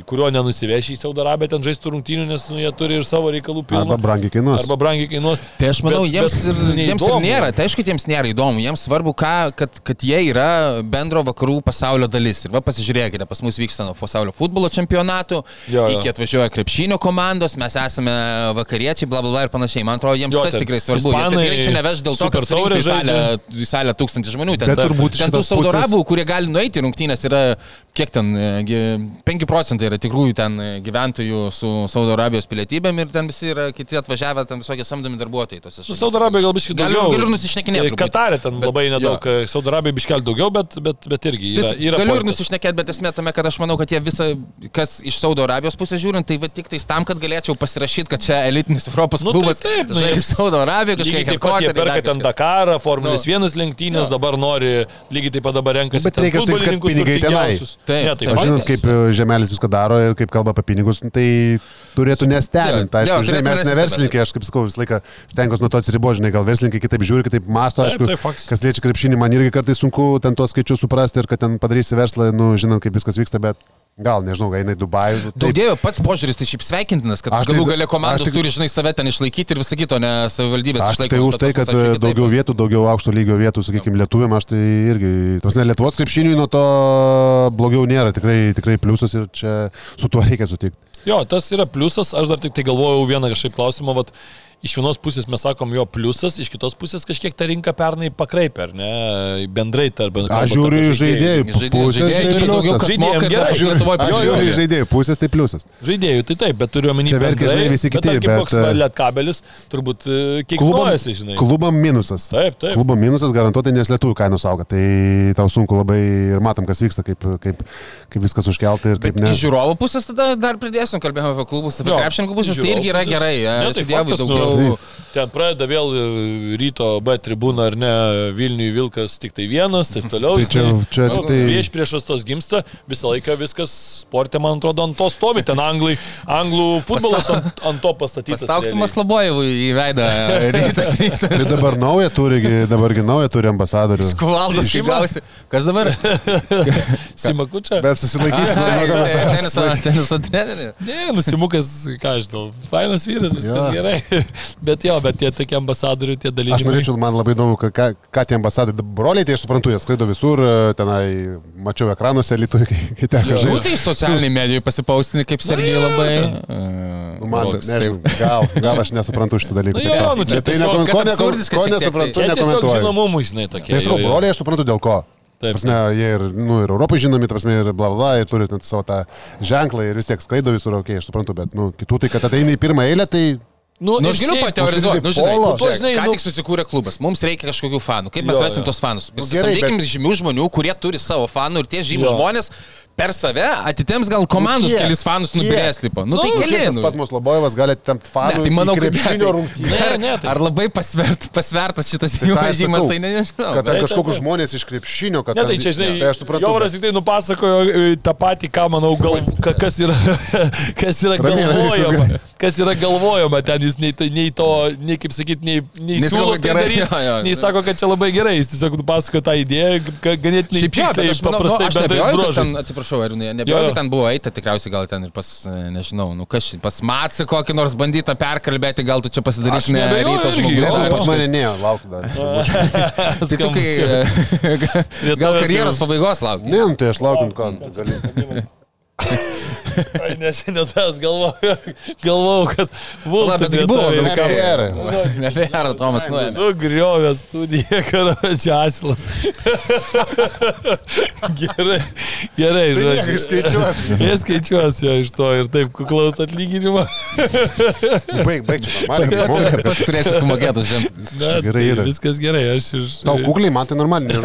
kurio nenusiveši į Saudo Arabiją, ten žaistų rungtynių, nes nu, jie turi ir savo reikalų pilną. Arba brangiai kainuos. Arba brangiai kainuos. Tai aš manau, Bet- jiems, bet ir, jiems ir nėra, tai aišku, jiems nėra įdomu, jiems svarbu, ką, kad, kad jie yra bendro vakarų pasaulio dalis. Ir va pasižiūrėkite, pas mus vyksta nuo pasaulio futbolo čempionatų, Jo, jo. iki atvažiuoja krepšinio komandos, mes esame vakariečiai, bla bla bla ir panašiai. Man atrodo, jiems Jo, tas tikrai svarbu. Jie ispanai tikrai čia neveš dėl to, kad į salę, į salę tūkstantį žmonių. Ten, Bet turbūt ten tų Saudo Arabų, kurie gali nueiti į rungtynės, yra kiek ten, e, gi- 5 procentai yra tikrųjų ten e, gyventojų su Saudo Arabijos pilietybėm ir ten visi yra kiti atvažiavę, ten visokie samdomi darbuotojai tose Su. Saudo Arabija gal biškai Galiu- daugiau. galiu ir nusišnekinėti truputį. Katarė ten Bet- labai jo. nedaug, Saudo Arabija biškel daugiau, bet, bet, bet irgi yra. Vis, yra galiu ir portas. nusišnekėti, bet esmė tame, kad aš manau, kad jie visą, kas iš Saudo Arabijos pusės žiūrint, tai va tik tais tam, kad galėčiau pasirašyti, kad čia elitinis Europos Nu, tai klubas taip, nu, žais jiems- Saudo Arabiją, taip pat jie perka ten Dakarą, Formulės Nu. 1 lenktynės, dabar nori, lygiai taip pat dabar renkasi. Bet ten reikia kad pinigai tenai. Taip, Ne, tai taip. Faktas. kaip e, Žemelis viską daro ir kaip kalba apie pinigus, nu, tai turėtų nestebinti. Aišku, jo, žinai, mes ne verslininkai, aš kaip sakau, visą laiką stengiuosi nuo to atsiriboti, žinai, gal verslininkai kitaip žiūri, kitaip masto, Taip, aišku, taip, faktas. kas liečia krepšinį, man irgi kartais sunku ten tuos skaičius suprasti ir kad ten padarysi verslą, nu, žinant, kaip viskas vyksta, bet gal, nežinau, eina į Dubajų. nu, Daug taip. dievo, pats požiūris tai šiaip sveikintinas, kad Aš tai- galų gale komandos tik- turi, žinai, save ten išlaikyti ir visą kitą, ne savivaldybės išlaikyti. tai už tai, kad e, daugiau vietų, daugiau aukšto lygio vietų, sakykime, lietuviam, aš tai irgi, tos ne Lietuvos krepšiniui nuo to blogiau nėra, tikrai, tikrai pliusas ir čia su tuo reikia sutikti. Jo, tas yra pliusas, aš dar tik tai galvojau vieną kažkaip klausimą, vat, iš vienos pusės mes sakom jo pliusas, iš kitos pusės kažkiek ta rinka pernai pakraipė, ar ne, bendrai tarp bendrai. Aš žiūriu į žaidėjų pusės, tai daugiau Aš žiūriu į žaidėjų pusės, tai pliusas. Žaidėjų, tai taip, bet turiu omeny. Čia verkia, žinai, visi bet kiti, tarkim, bet, koks e, liet kabelis, turbūt e, Klubam, kiksnuojasi, žinai. klubam minusas. Taip, taip. Klubo minusas garantuotai, nes lietuvių kainos auga. Tai tau sunku labai ir matom, kas vyksta, kaip, kaip, kaip viskas užkelta ir kaip Bet ne. iš žiūrovų pusės tada dar pridėsim, kalbėjome apie klubus, apie krepšininkų pusės, tai irgi yra gerai. Ne, e, tai ačiū Dievui, daugiau. Ten pradeda vėl e, ryto B tribūna ar ne, Vilniui Vilkas tik tai vienas, taip toliau. Tai čia- čia Nu, tai- Prieš priešas tos gimsta, visą laiką viskas sportė, man atrodo, ant to stovi. Ten anglai, anglų futbolas ant, ant to pastatytas. Realiai. Labojevui į veidą. Rytas, rytas. Tai dabar naują turi, gi- dabargi naują turi ambasadorių. Kuvaldas, kai gausi. Kas dabar? *laughs* Simakučia? Bet susilaikys nuo Teniso, treneris. Ne, nusimukas, ką aš žinau, fainas vyras, viskas Jo. gerai. Bet jo, bet tie tokie ambasadoriai, tie dalykai. Aš norėčiau, man labai įdomu, ką, ką- tie ambasadoriai, broliai, tai aš suprantu, jie skraido visur, e, tenai mačiau ekranuose, Lietuvai, kai, kai teko Nu, žaisti. tai socialiniai medijai pasipaustinį, kaip Sergijai labai. ten. Nu, man, Toks, nežinau, gal, gal aš nesuprantu šitų dalykų. Nu jo, nu čia tai nekon- kad ko, ko nesuprantu, nekomentuoju. žinomumui, žinai, tokie. Tai sakau, broliai, aš suprantu dėl ko. Taip. Prasme, jie ir, nu, ir Europai žinomi, prasme, ir bla bla, bla, ir turi net savo tą ženklą ir vis tiek skraido visur, okei, okay, aš suprantu, bet, nu, kitų tai, kad ateina į pirmą eilę, tai Nu, Nu, aš galiu pateorizuoti, nu, žinai, polo. nu, tu, Žinai, žinai, ką nu- tik susikūrė klubas, mums reikia kažkokių fanų, kaip mes Jo, rasim jo. tos fanus. Nu, gerai, Prisamdykim žymių žmonių, kurie turi savo fanų ir tie žymių žmonės per save atitemps gal komandos Nu, kiek? kelis fanus nubirės, tipo. Nu, tai Nu, keli. kiek tas nu. pas mus Lobojevas gali tempt Ne, fanų tai manau, kad krepšinio ne, rungtynę. Ne, ne, tai- Ar labai pasvert, pasvertas šitas Tai jų sakau, tai ne, nežinau. Kad ten kažkokius žmonės iš krepšinio, kad Ne, tai čia, žinai, tai aš suprantu. Jovaras tik tai nupasakojo e, tą patį, ką manau, gal, ka, kas yra, *laughs* kas yra galvojama. Kas yra galvojama ten, jis nei, tai- nei to, nei kaip sakyti, nei, nei siūlo tai gerai, daryti, *laughs* nei sako, kad čia labai gerai, jis tiesiog nupasakojo tą idėją, ga- ganėtinai tiksliai, aš manau, nu, paprastai, bet tais nebejoju, kad bruožais. Atsiprašau, ar ne, Jo, nebejoju, jo. kad ten buvo eita tikriausiai gal ten ir pas, e, nežinau, nu kas, pas Matsį kokį nors bandytą perkalbėti, gal tu čia pasidarysi ne ryto jo, Nežinau, pas mane ne, lauk dar. *laughs* Tai tu kai, e, *laughs* gal karjeros pabaigos lauki. Ne, nu, tai aš laukiu, ko. gali- *laughs* *laughs* Ai, ne, šiandien galvojau, galvojau, kad bus. Pala, bet buvo, Nu, gal karjerą. Nebėra, Tomas, nu. Sugriovė studiją, *laughs* karočią asilas. *laughs* gerai, gerai, Tai nieko, žodžiu. išskaičiuos. Jie skaičiuos jo iš to ir taip kuklaus atlyginimą. Baig, baig, čia normaliai. Pats turėsi sumokėti. Na, gerai tai yra. Viskas gerai, aš iš... Tau kukliai, man tai normaliai.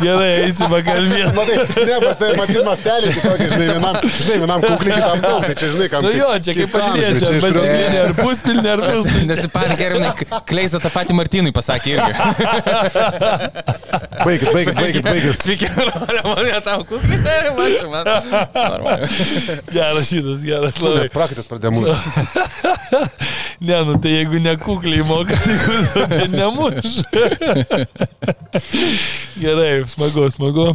Gerai, eisime pakalbėti. Matai, ne, pas tai matyti mastelį, kitokį, žinai, vienam, *laughs* žinai, vienam kukliai, kitam daug, tai čia, žinai, kam. Nu jo, čia kaip pažiūrėsi, ar pasipilnė, ar puspilnė, ar puspilnė. Nesipanik, ir Kleisa tą patį Martynui pasakė irgi. *laughs* Baigit, baigit, baigit, baigit. Pikė, mane tam kukliai, tai man čia, man. *laughs* Geras šitas, geras labai. Prakaitas pradėjo mūsų. Ne, nu tai jeigu nekukliai moka, tai nemuš. Gerai, smagu, smagu.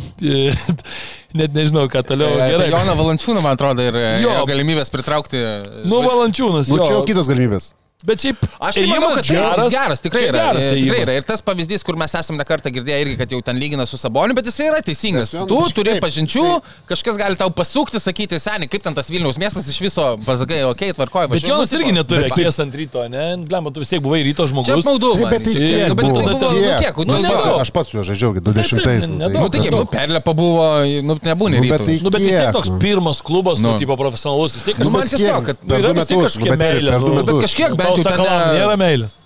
Net nežinau, ką toliau. Gerai. Joną Valančiūną, man atrodo, ir Jo. galimybės pritraukti. Nu, valančiūnas. Nu, jo. čia jau kitos galimybės. Bet šiaip, Aš tai manau, kad geras, geras, geras tikrai, yra, geras tikrai ėjimas. yra. Ir tas pavyzdys, kur mes esame nekartą girdėję irgi, kad jau ten lygina su Saboniu, bet jisai yra teisingas. Tu nu, turi taip, pažinčių, kažkas gali tau pasukti, sakyti, seniai, kaip ten tas Vilniaus miestas iš viso, pasakai, okei, okay, tvarkoju. Bet važiuoju, Jonas nu, irgi neturi bet- akies ant ryto, ne? Lemma, tu vis tiek buvai ryto žmogus. Taip, man. bet tai kiek bet buvo? buvo, nu Kiek? kiek, nu, Nu, Aš pats- Aš su juo žaidžiau, 20 taip, nu, nedaug. Nu, tai- taigi, nu, perlė pabuvo, nu, nebūna Nu, bet ryto. tai- Nu, bet vis tiek Kiek, toks nu? pirmas klubas, nu, Nu. tipo profesionalus, vis tiek Nu, kažkas. man Bet tiesiog, kiek? kad- Nu, Per du tiek metus, nu, bet nu. Bet kažkiek Nu, bent ten Sakalam nėra meilės.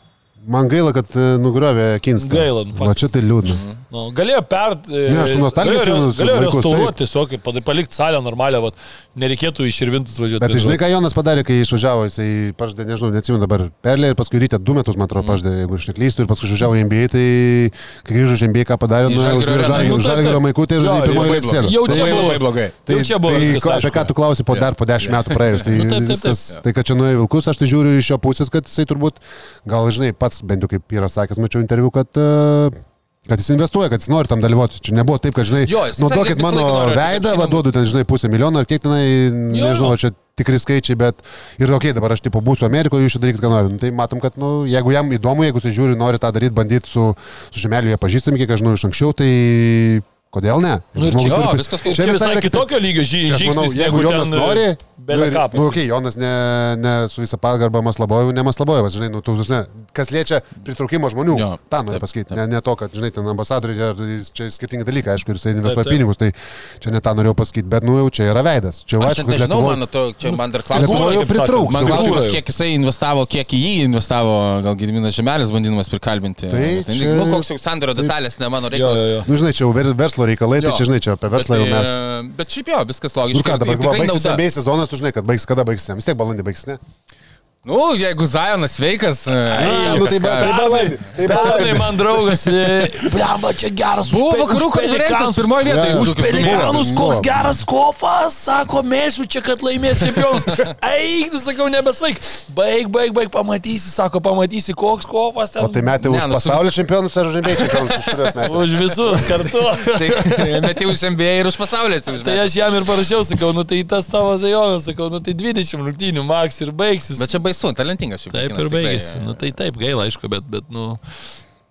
Man gaila, kad e, nugriovė Kinstą. Gaila, nu, Va faktas. čia tai liūdna. Nu, galėjo per... Ne, aš galėjo, atsimenu galėjo restauruoti tiesiog, palikti salę normalią, vat, nereikėtų iš Irvintus važiuoti. Bet tai žinai, ką Jonas padarė, kai išvažiavo, jisai pažadė, nežinau, neatsimenu dabar, perlė ir paskui ryte du metus, man atrodo, pažadė, jeigu aš neklystu, ir paskui išvažiavo į NBA, tai kai grįžo iš NBA, ką padarė, nu, areną. žalgirio Nu, taip. maikutė ir pirmoji labai blogai. Jau čia buvo- blogai. Tai, čia buvo tai, apie ką tu klausi po dar po dešimt metų praėjus, tai *laughs* Nu, viskas, tai kad čia nuėjo vilkus, aš tai žiūriu iš jo pusės, kad jisai turbūt, gal žinai, pats bent jau kaip yra sakęs, mačiau interviu, kad uh, Kad jis investuoja, kad jis nori tam dalyvauti. Čia nebuvo taip, kad, žinai, Jo, naudokit mano veidą, vaduodu ten, žinai, pusę milijono ar kiek tenai, nežinau, ar čia tikri skaičiai, bet ir tokie dabar aš tipo būsiu Amerikoje, jūs čia darykit, ką nori. Nu, tai matom, kad, nu, jeigu jam įdomu, jeigu jis žiūri, nori tą daryti, bandyti su, su žemeliu, jie pažįstami, kiek aš žinau iš anksčiau, tai kodėl ne? Nu ir čia- turi- jo, viskas Čia visai yra kitaip. kitokio lygio ži- Čia aš manau, žingsnis, jeigu Jonas ten, nori, Belė nu, ir-. Nu, okay, Jonas ne, ne su visą pagarbą Maslabojų, ne Maslabojų, žinai, nu, tu, ne, kas liečia pritraukimo žmonių, Jo, tą noriu pasakyti, ne, ne to, kad, žinai, ten ambasadoriai, čia skirtingi dalykai, aišku, ir jisai investuoja pinigus, tai čia ne tą norėjau pasakyti, bet, nu, jau čia yra veidas. Čia jau aišku, kad nežinau, Lietuvoj- man to, čia man dar klausimas. Man tai klausimas, kiek jisai investavo, kiek į jį investavo, gal Gediminas Žemelis bandydamas prikalbinti. Tai Tai, čia- nu, koks jau sandorio detalės, ne mano Jo, reikalas. Nu, žinai, čia jau ver- verslo reikalai, tai Jo. čia, žinai, čia apie verslą jau Bet, mes. e, Bet šiaip jo, viskas logiška. Nu ką, ir- dabar ir tikrai baigsis sezonas, tu žinai, kad baigs, kada baigsis, vis tiek balandį baigsis, ne? Nu, jeigu Zajonas sveikas. A, nu, tai ba- tai. Tai balandį. man draugas, e, blemba, čia geras. Buvo vakarų už konferencijos pirmoje vietoje. Už pelikanus koks geras kofas, sako, mėsiu čia, kad laimės čempionus. *laughs* Eik, tu sakau, nebesvaik. Baig, baig, baig, pamatysi, sako, pamatysi, koks kofas ten. O tai metė už Ne, nu, su- pasaulio čempionus ar už NBA čempionus, už kuriuos metė? Už visus kartu. *laughs* Tai *laughs* metė už MBA ir už pasaulį. esi Tai aš jam ir parašiau, sakau, nu tai tas tavo zajonas, sakau, nu tai 20 rungtynių maks ir baigsis. Bet čia baisu, talentingas šiaip. Taip vaikinas, ir tikrai. baigėsi. Nu tai taip, gaila, aišku, bet, bet nu,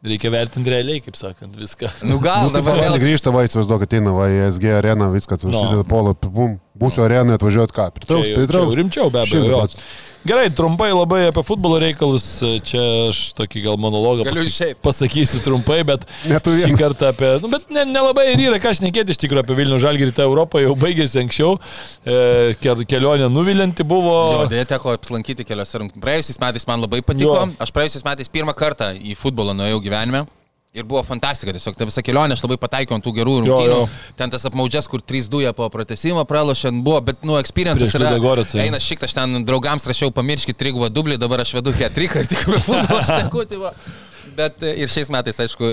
reikia vertinti realiai, kaip sakant, viską. Nu gal Nu, tai dabar vėl. grįžta, va, įsivaizduok, ateina, va, į SG areną, viskas, užsideda polo, bum, būsiu arenai atvažiuoti ką, pritrauks, jau- pritrauks. Rimčiau be abejo. Gerai, trumpai labai apie futbolo reikalus. Čia aš tokį gal monologą pasak- pasakysiu trumpai, bet *laughs* šį kartą apie... Nu, bet ne- nelabai ne ir yra ką šnekėti iš tikrųjų apie Vilnių Žalgirį. Ta Europa jau baigėsi anksčiau. E, kel- kelionė nuvilinti buvo. Jo, dėja teko apsilankyti keliose rungtynėse. Praėjusiais metais man labai patiko. Jo. Aš praėjusiais metais pirmą kartą į futbolą nuėjau gyvenime. Ir buvo fantastika, tiesiog ta visa kelionė, aš labai pataikiau ant tų gerų rungtynių. Ten tas apmaudžias, kur 3-2 po pratesimą pralošė, buvo, bet, nu, experience Prieš yra. Eina šik, aš ten draugams rašiau, pamirškit trigubą dublį, dabar aš vedu ketriką ir tik futbolą *laughs* šneku. Tai bet e, ir šiais metais, aišku,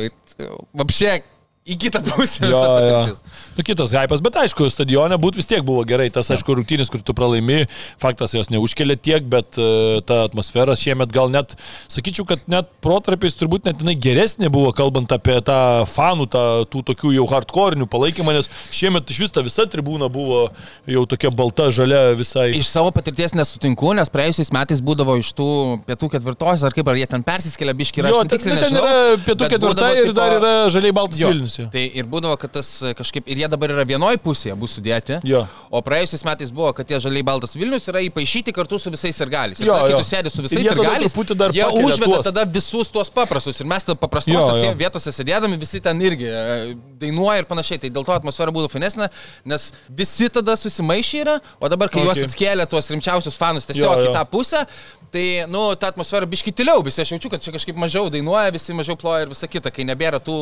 apšė į kitą pusę. Jo, jo. patirtis. Nu, kitas hypas, bet aišku, stadione būt vis tiek buvo gerai. Tas, aišku, rungtynės, kur tu pralaimi, faktas jos neužkelia tiek, bet uh, ta atmosfera šiemet gal net, sakyčiau, kad net protarpiais turbūt net jinai geresnė buvo, kalbant apie tą fanų, tą, tų tokių jau hardcore'inių palaikymą, nes šiemet iš vis ta visa tribūna buvo jau tokia balta, žalia visai. Iš savo patirties nesutinku, nes praėjusiais metais būdavo iš tų pietų ketvirtos, ar kaip, ar jie ten persiskelia biški, ar Jo, aš ten, tiksliai nu, nežinau. yra pietų ketvirta ir tipo- dar yra žaliai baltas Jo, Vilnius. jo. Tai ir būdavo, kad tas e, kažkaip, ir jie dabar yra vienoje pusėje, bus sudėti. Jo. O praėjusiais metais buvo, kad tie žaliai baltas Vilnius yra įpašyti kartu su visais ir galiais. Ir Jo, tada, kai tu sėdi su Ir visais ir truputį dar jie užveda tuos. tada visus tuos paprastus. Ir mes tada paprastose vietose sėdėdami visi ten irgi e, dainuoja ir panašiai. Tai dėl to atmosfera būtų finesnė, nes visi tada susimaišė yra, o dabar, kai Okay. juos atskėlė tuos rimčiausius fanus tiesiog jo. jo. į tą pusę, tai, nu, ta atmosfera biški tyliau, visi aš jaučiu, kad čia kažkaip mažiau dainuoja, visi mažiau ploja ir visa kita, kai nebėra tų,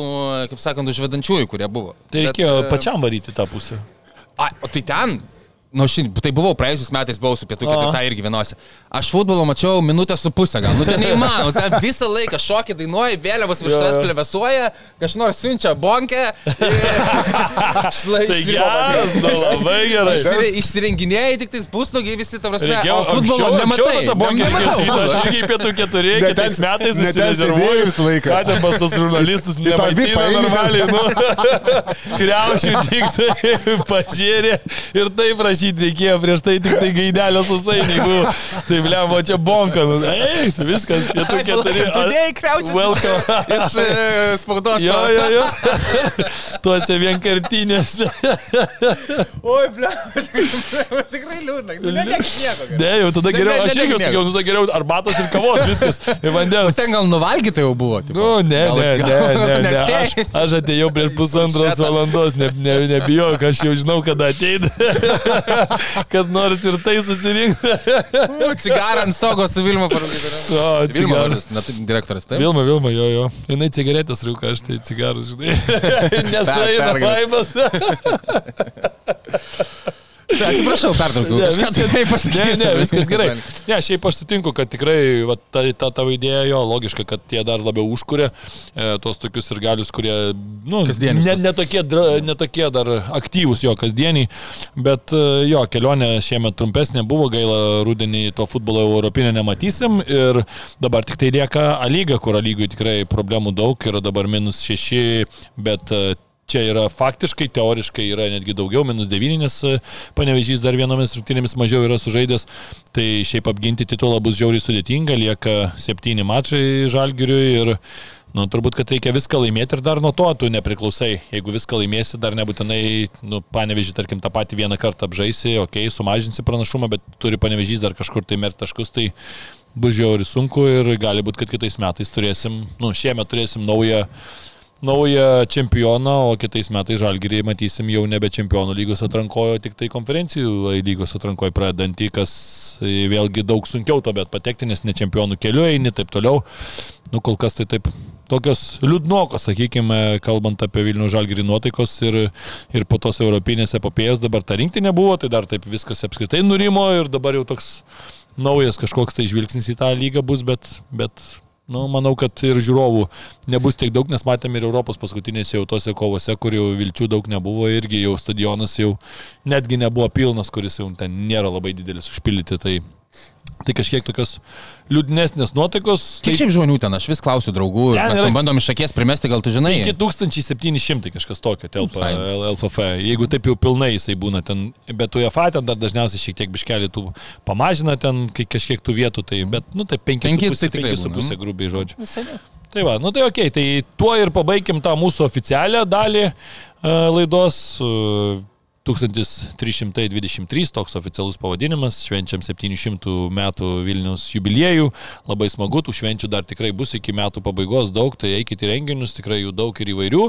kaip sakant, užvedančiųjų, kurie buvo. Tai Bet, reikėjo e, pačiam varyti tą pusę. Ai, o tai ten. Nu, ši, tai buvau praėjusiais metais, buvau su pietų A. ketvirtą irgi vienose. Aš futbolo mačiau minutę su pusę gal. Nu, tai neįmanoma. Ten visą laiką šokį dainuoja, vėliavos virš tavęs plevesuoja, kažkas siunčia bonkę. *laughs* Šlai Tai geras, nu, labai gerai. Išsirenginėjai tik tais pusnugiai visi, ta prasme, Reikėjo o futbolo Nematau reikės futbolo. Aš irgi pietų keturi, kitais ten- metais susirezervuoju. visą laiką. Ką ten pas tos žurnalistus nemaitina normaliai, nu. *laughs* Kriaušių tik tai pažiūrė ir taip rašyti reikėjo, prieš tai tik tai gaidelio susainį buvo. Tai blemo čia bonka, nu. Ei, viskas, pietų keturi. Tudėjai kriaučius. Welcome. *laughs* Iš e, spaudos. Jo, jo, jo. *laughs* Tuose vienkartinėse. *laughs* Oi, ble, tikrai liūdna. Nu, ne, jau tada Ne, geriau, ne, aš irgi sakiau, nu tada geriau arbatos ir kavos, viskas. Ir vandens. Ten gal nuvalgyta jau buvo. tipo. Nu, ne, Gal- ne, gal- ne, ne, ne. Aš, aš atėjau prieš pusantros valandos, ne, ne, nebijok, aš jau žinau, kada ateiti. kad nors ir tai susirinkti. Cigarą ant stogo su Vilma parūkė. O, Vilma, vardas, ne, tai direktorius, taip? Vilma, Vilma, jo, jo. Jinai cigaretės rūka, aš tai cigarus, žinai. *laughs* Nesueina pergalės. *laughs* Tai Atsiprašau, pertraukiau. Ne, Kažką viskas, tai ne, pasakyti. ne, viskas gerai. Ne, šiaip aš sutinku, kad tikrai va, ta, ta tavo idėja jo, logiška, kad tie dar labiau užkuria e, tos tokius ir galius, kurie, nu, ne, tuos. netokie, dra- netokie dar aktyvūs jo kasdieniai, bet e, jo, kelionė šiemet trumpesnė buvo, gaila, rudenį to futbolo europinio nematysim ir dabar tik tai lieka A lyga, kur A lygui tikrai problemų daug, yra dabar minus šeši, bet e, Čia yra faktiškai, teoriškai yra netgi daugiau, minus 9, nes e, panevežys dar vienomis rungtynėmis mažiau yra sužaidęs. Tai šiaip apginti titulą bus žiauriai sudėtinga, lieka 7 mačai žalgiriui ir Nu, turbūt, kad reikia viską laimėti ir dar nuo to tu nepriklausai. Jeigu viską laimėsi, dar nebūtinai, nu, panevežį, tarkim, tą patį vieną kartą apžaisi, okei, okay, sumažinsi pranašumą, bet turi panevežys dar kažkur tai mer taškus, tai bus žiauriai sunku ir gali būti, kad kitais metais turėsim, nu, šiemet turėsim naują naują čempioną, o kitais metais žalgiriai matysim jau nebe čempionų lygos atrankojo, tik tai konferencijų lygos atrankojo pradantį, kas vėlgi daug sunkiau to, bet patekti, nes ne čempionų keliu eini, taip toliau. Nu, kol kas tai taip, tokios liūdnokos, sakykime, kalbant apie Vilnių žalgirį nuotaikos ir, ir po tos europinės epopėjos dabar ta rinktinė buvo, tai dar taip viskas apskritai nurimo ir dabar jau toks naujas kažkoks tai žvilgsnis į tą lygą bus, bet, bet Nu, manau, kad ir žiūrovų nebus tiek daug, nes matėme ir Europos paskutinėse jau tose kovose, kur jau vilčių daug nebuvo, irgi jau stadionas jau netgi nebuvo pilnas, kuris jau ten nėra labai didelis užpildyti. Tai, tai kažkiek tokios liūdnesnės nuotaikos. Kiek Tai šiaip žmonių ten, aš vis klausiu draugų, ir Ten mes yra- tam bandom iš akies primesti, gal tu žinai. 5700 kažkas tokio telpa Visai. LFF. Jeigu taip jau pilnai jisai būna ten, bet UEFA ten dar dažniausiai šiek tiek biškelį tų pamažina ten kai kažkiek tų vietų, tai bet, nu, tai 5,5 Penki tai tikrai būna, 5,5 nu. grubiai žodžiu. Visai ne. Tai va, nu tai ok, tai tuo ir pabaigim tą mūsų oficialią dalį e, laidos. E, 1323 toks oficialus pavadinimas, švenčiam 700 metų Vilnius jubiliejų, labai smagu, tų švenčių dar tikrai bus iki metų pabaigos daug, tai eikite į renginius, tikrai jų daug ir įvairių,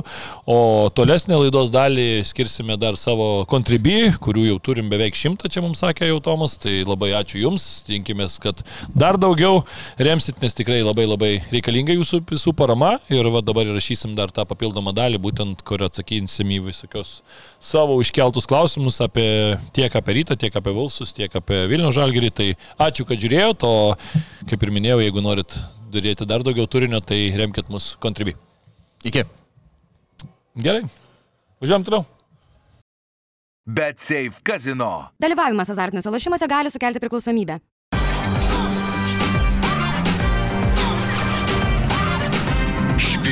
o tolesnę laidos dalį skirsime dar savo kontribį, kurių jau turim beveik šimtą, čia mums sakė jau Tomas, tai labai ačiū Jums, tinkimės, kad dar daugiau remsit, nes tikrai labai labai reikalinga jūsų visų parama. Ir va dabar įrašysim dar tą papildomą dalį, būtent kur atsakysim į visokios savo iškeltus klausimus apie tiek apie rytą, tiek apie Vilsus, tiek apie Vilnių žalgirį. Tai ačiū, kad žiūrėjote, o kaip ir minėjau, jeigu norit daryti dar daugiau turinio, tai remkite mus kontribį. Iki. Gerai, važiuojam toliau. Bet Safe Casino. Dalyvavimas azartiniuose lošimuose gali sukelti priklausomybę.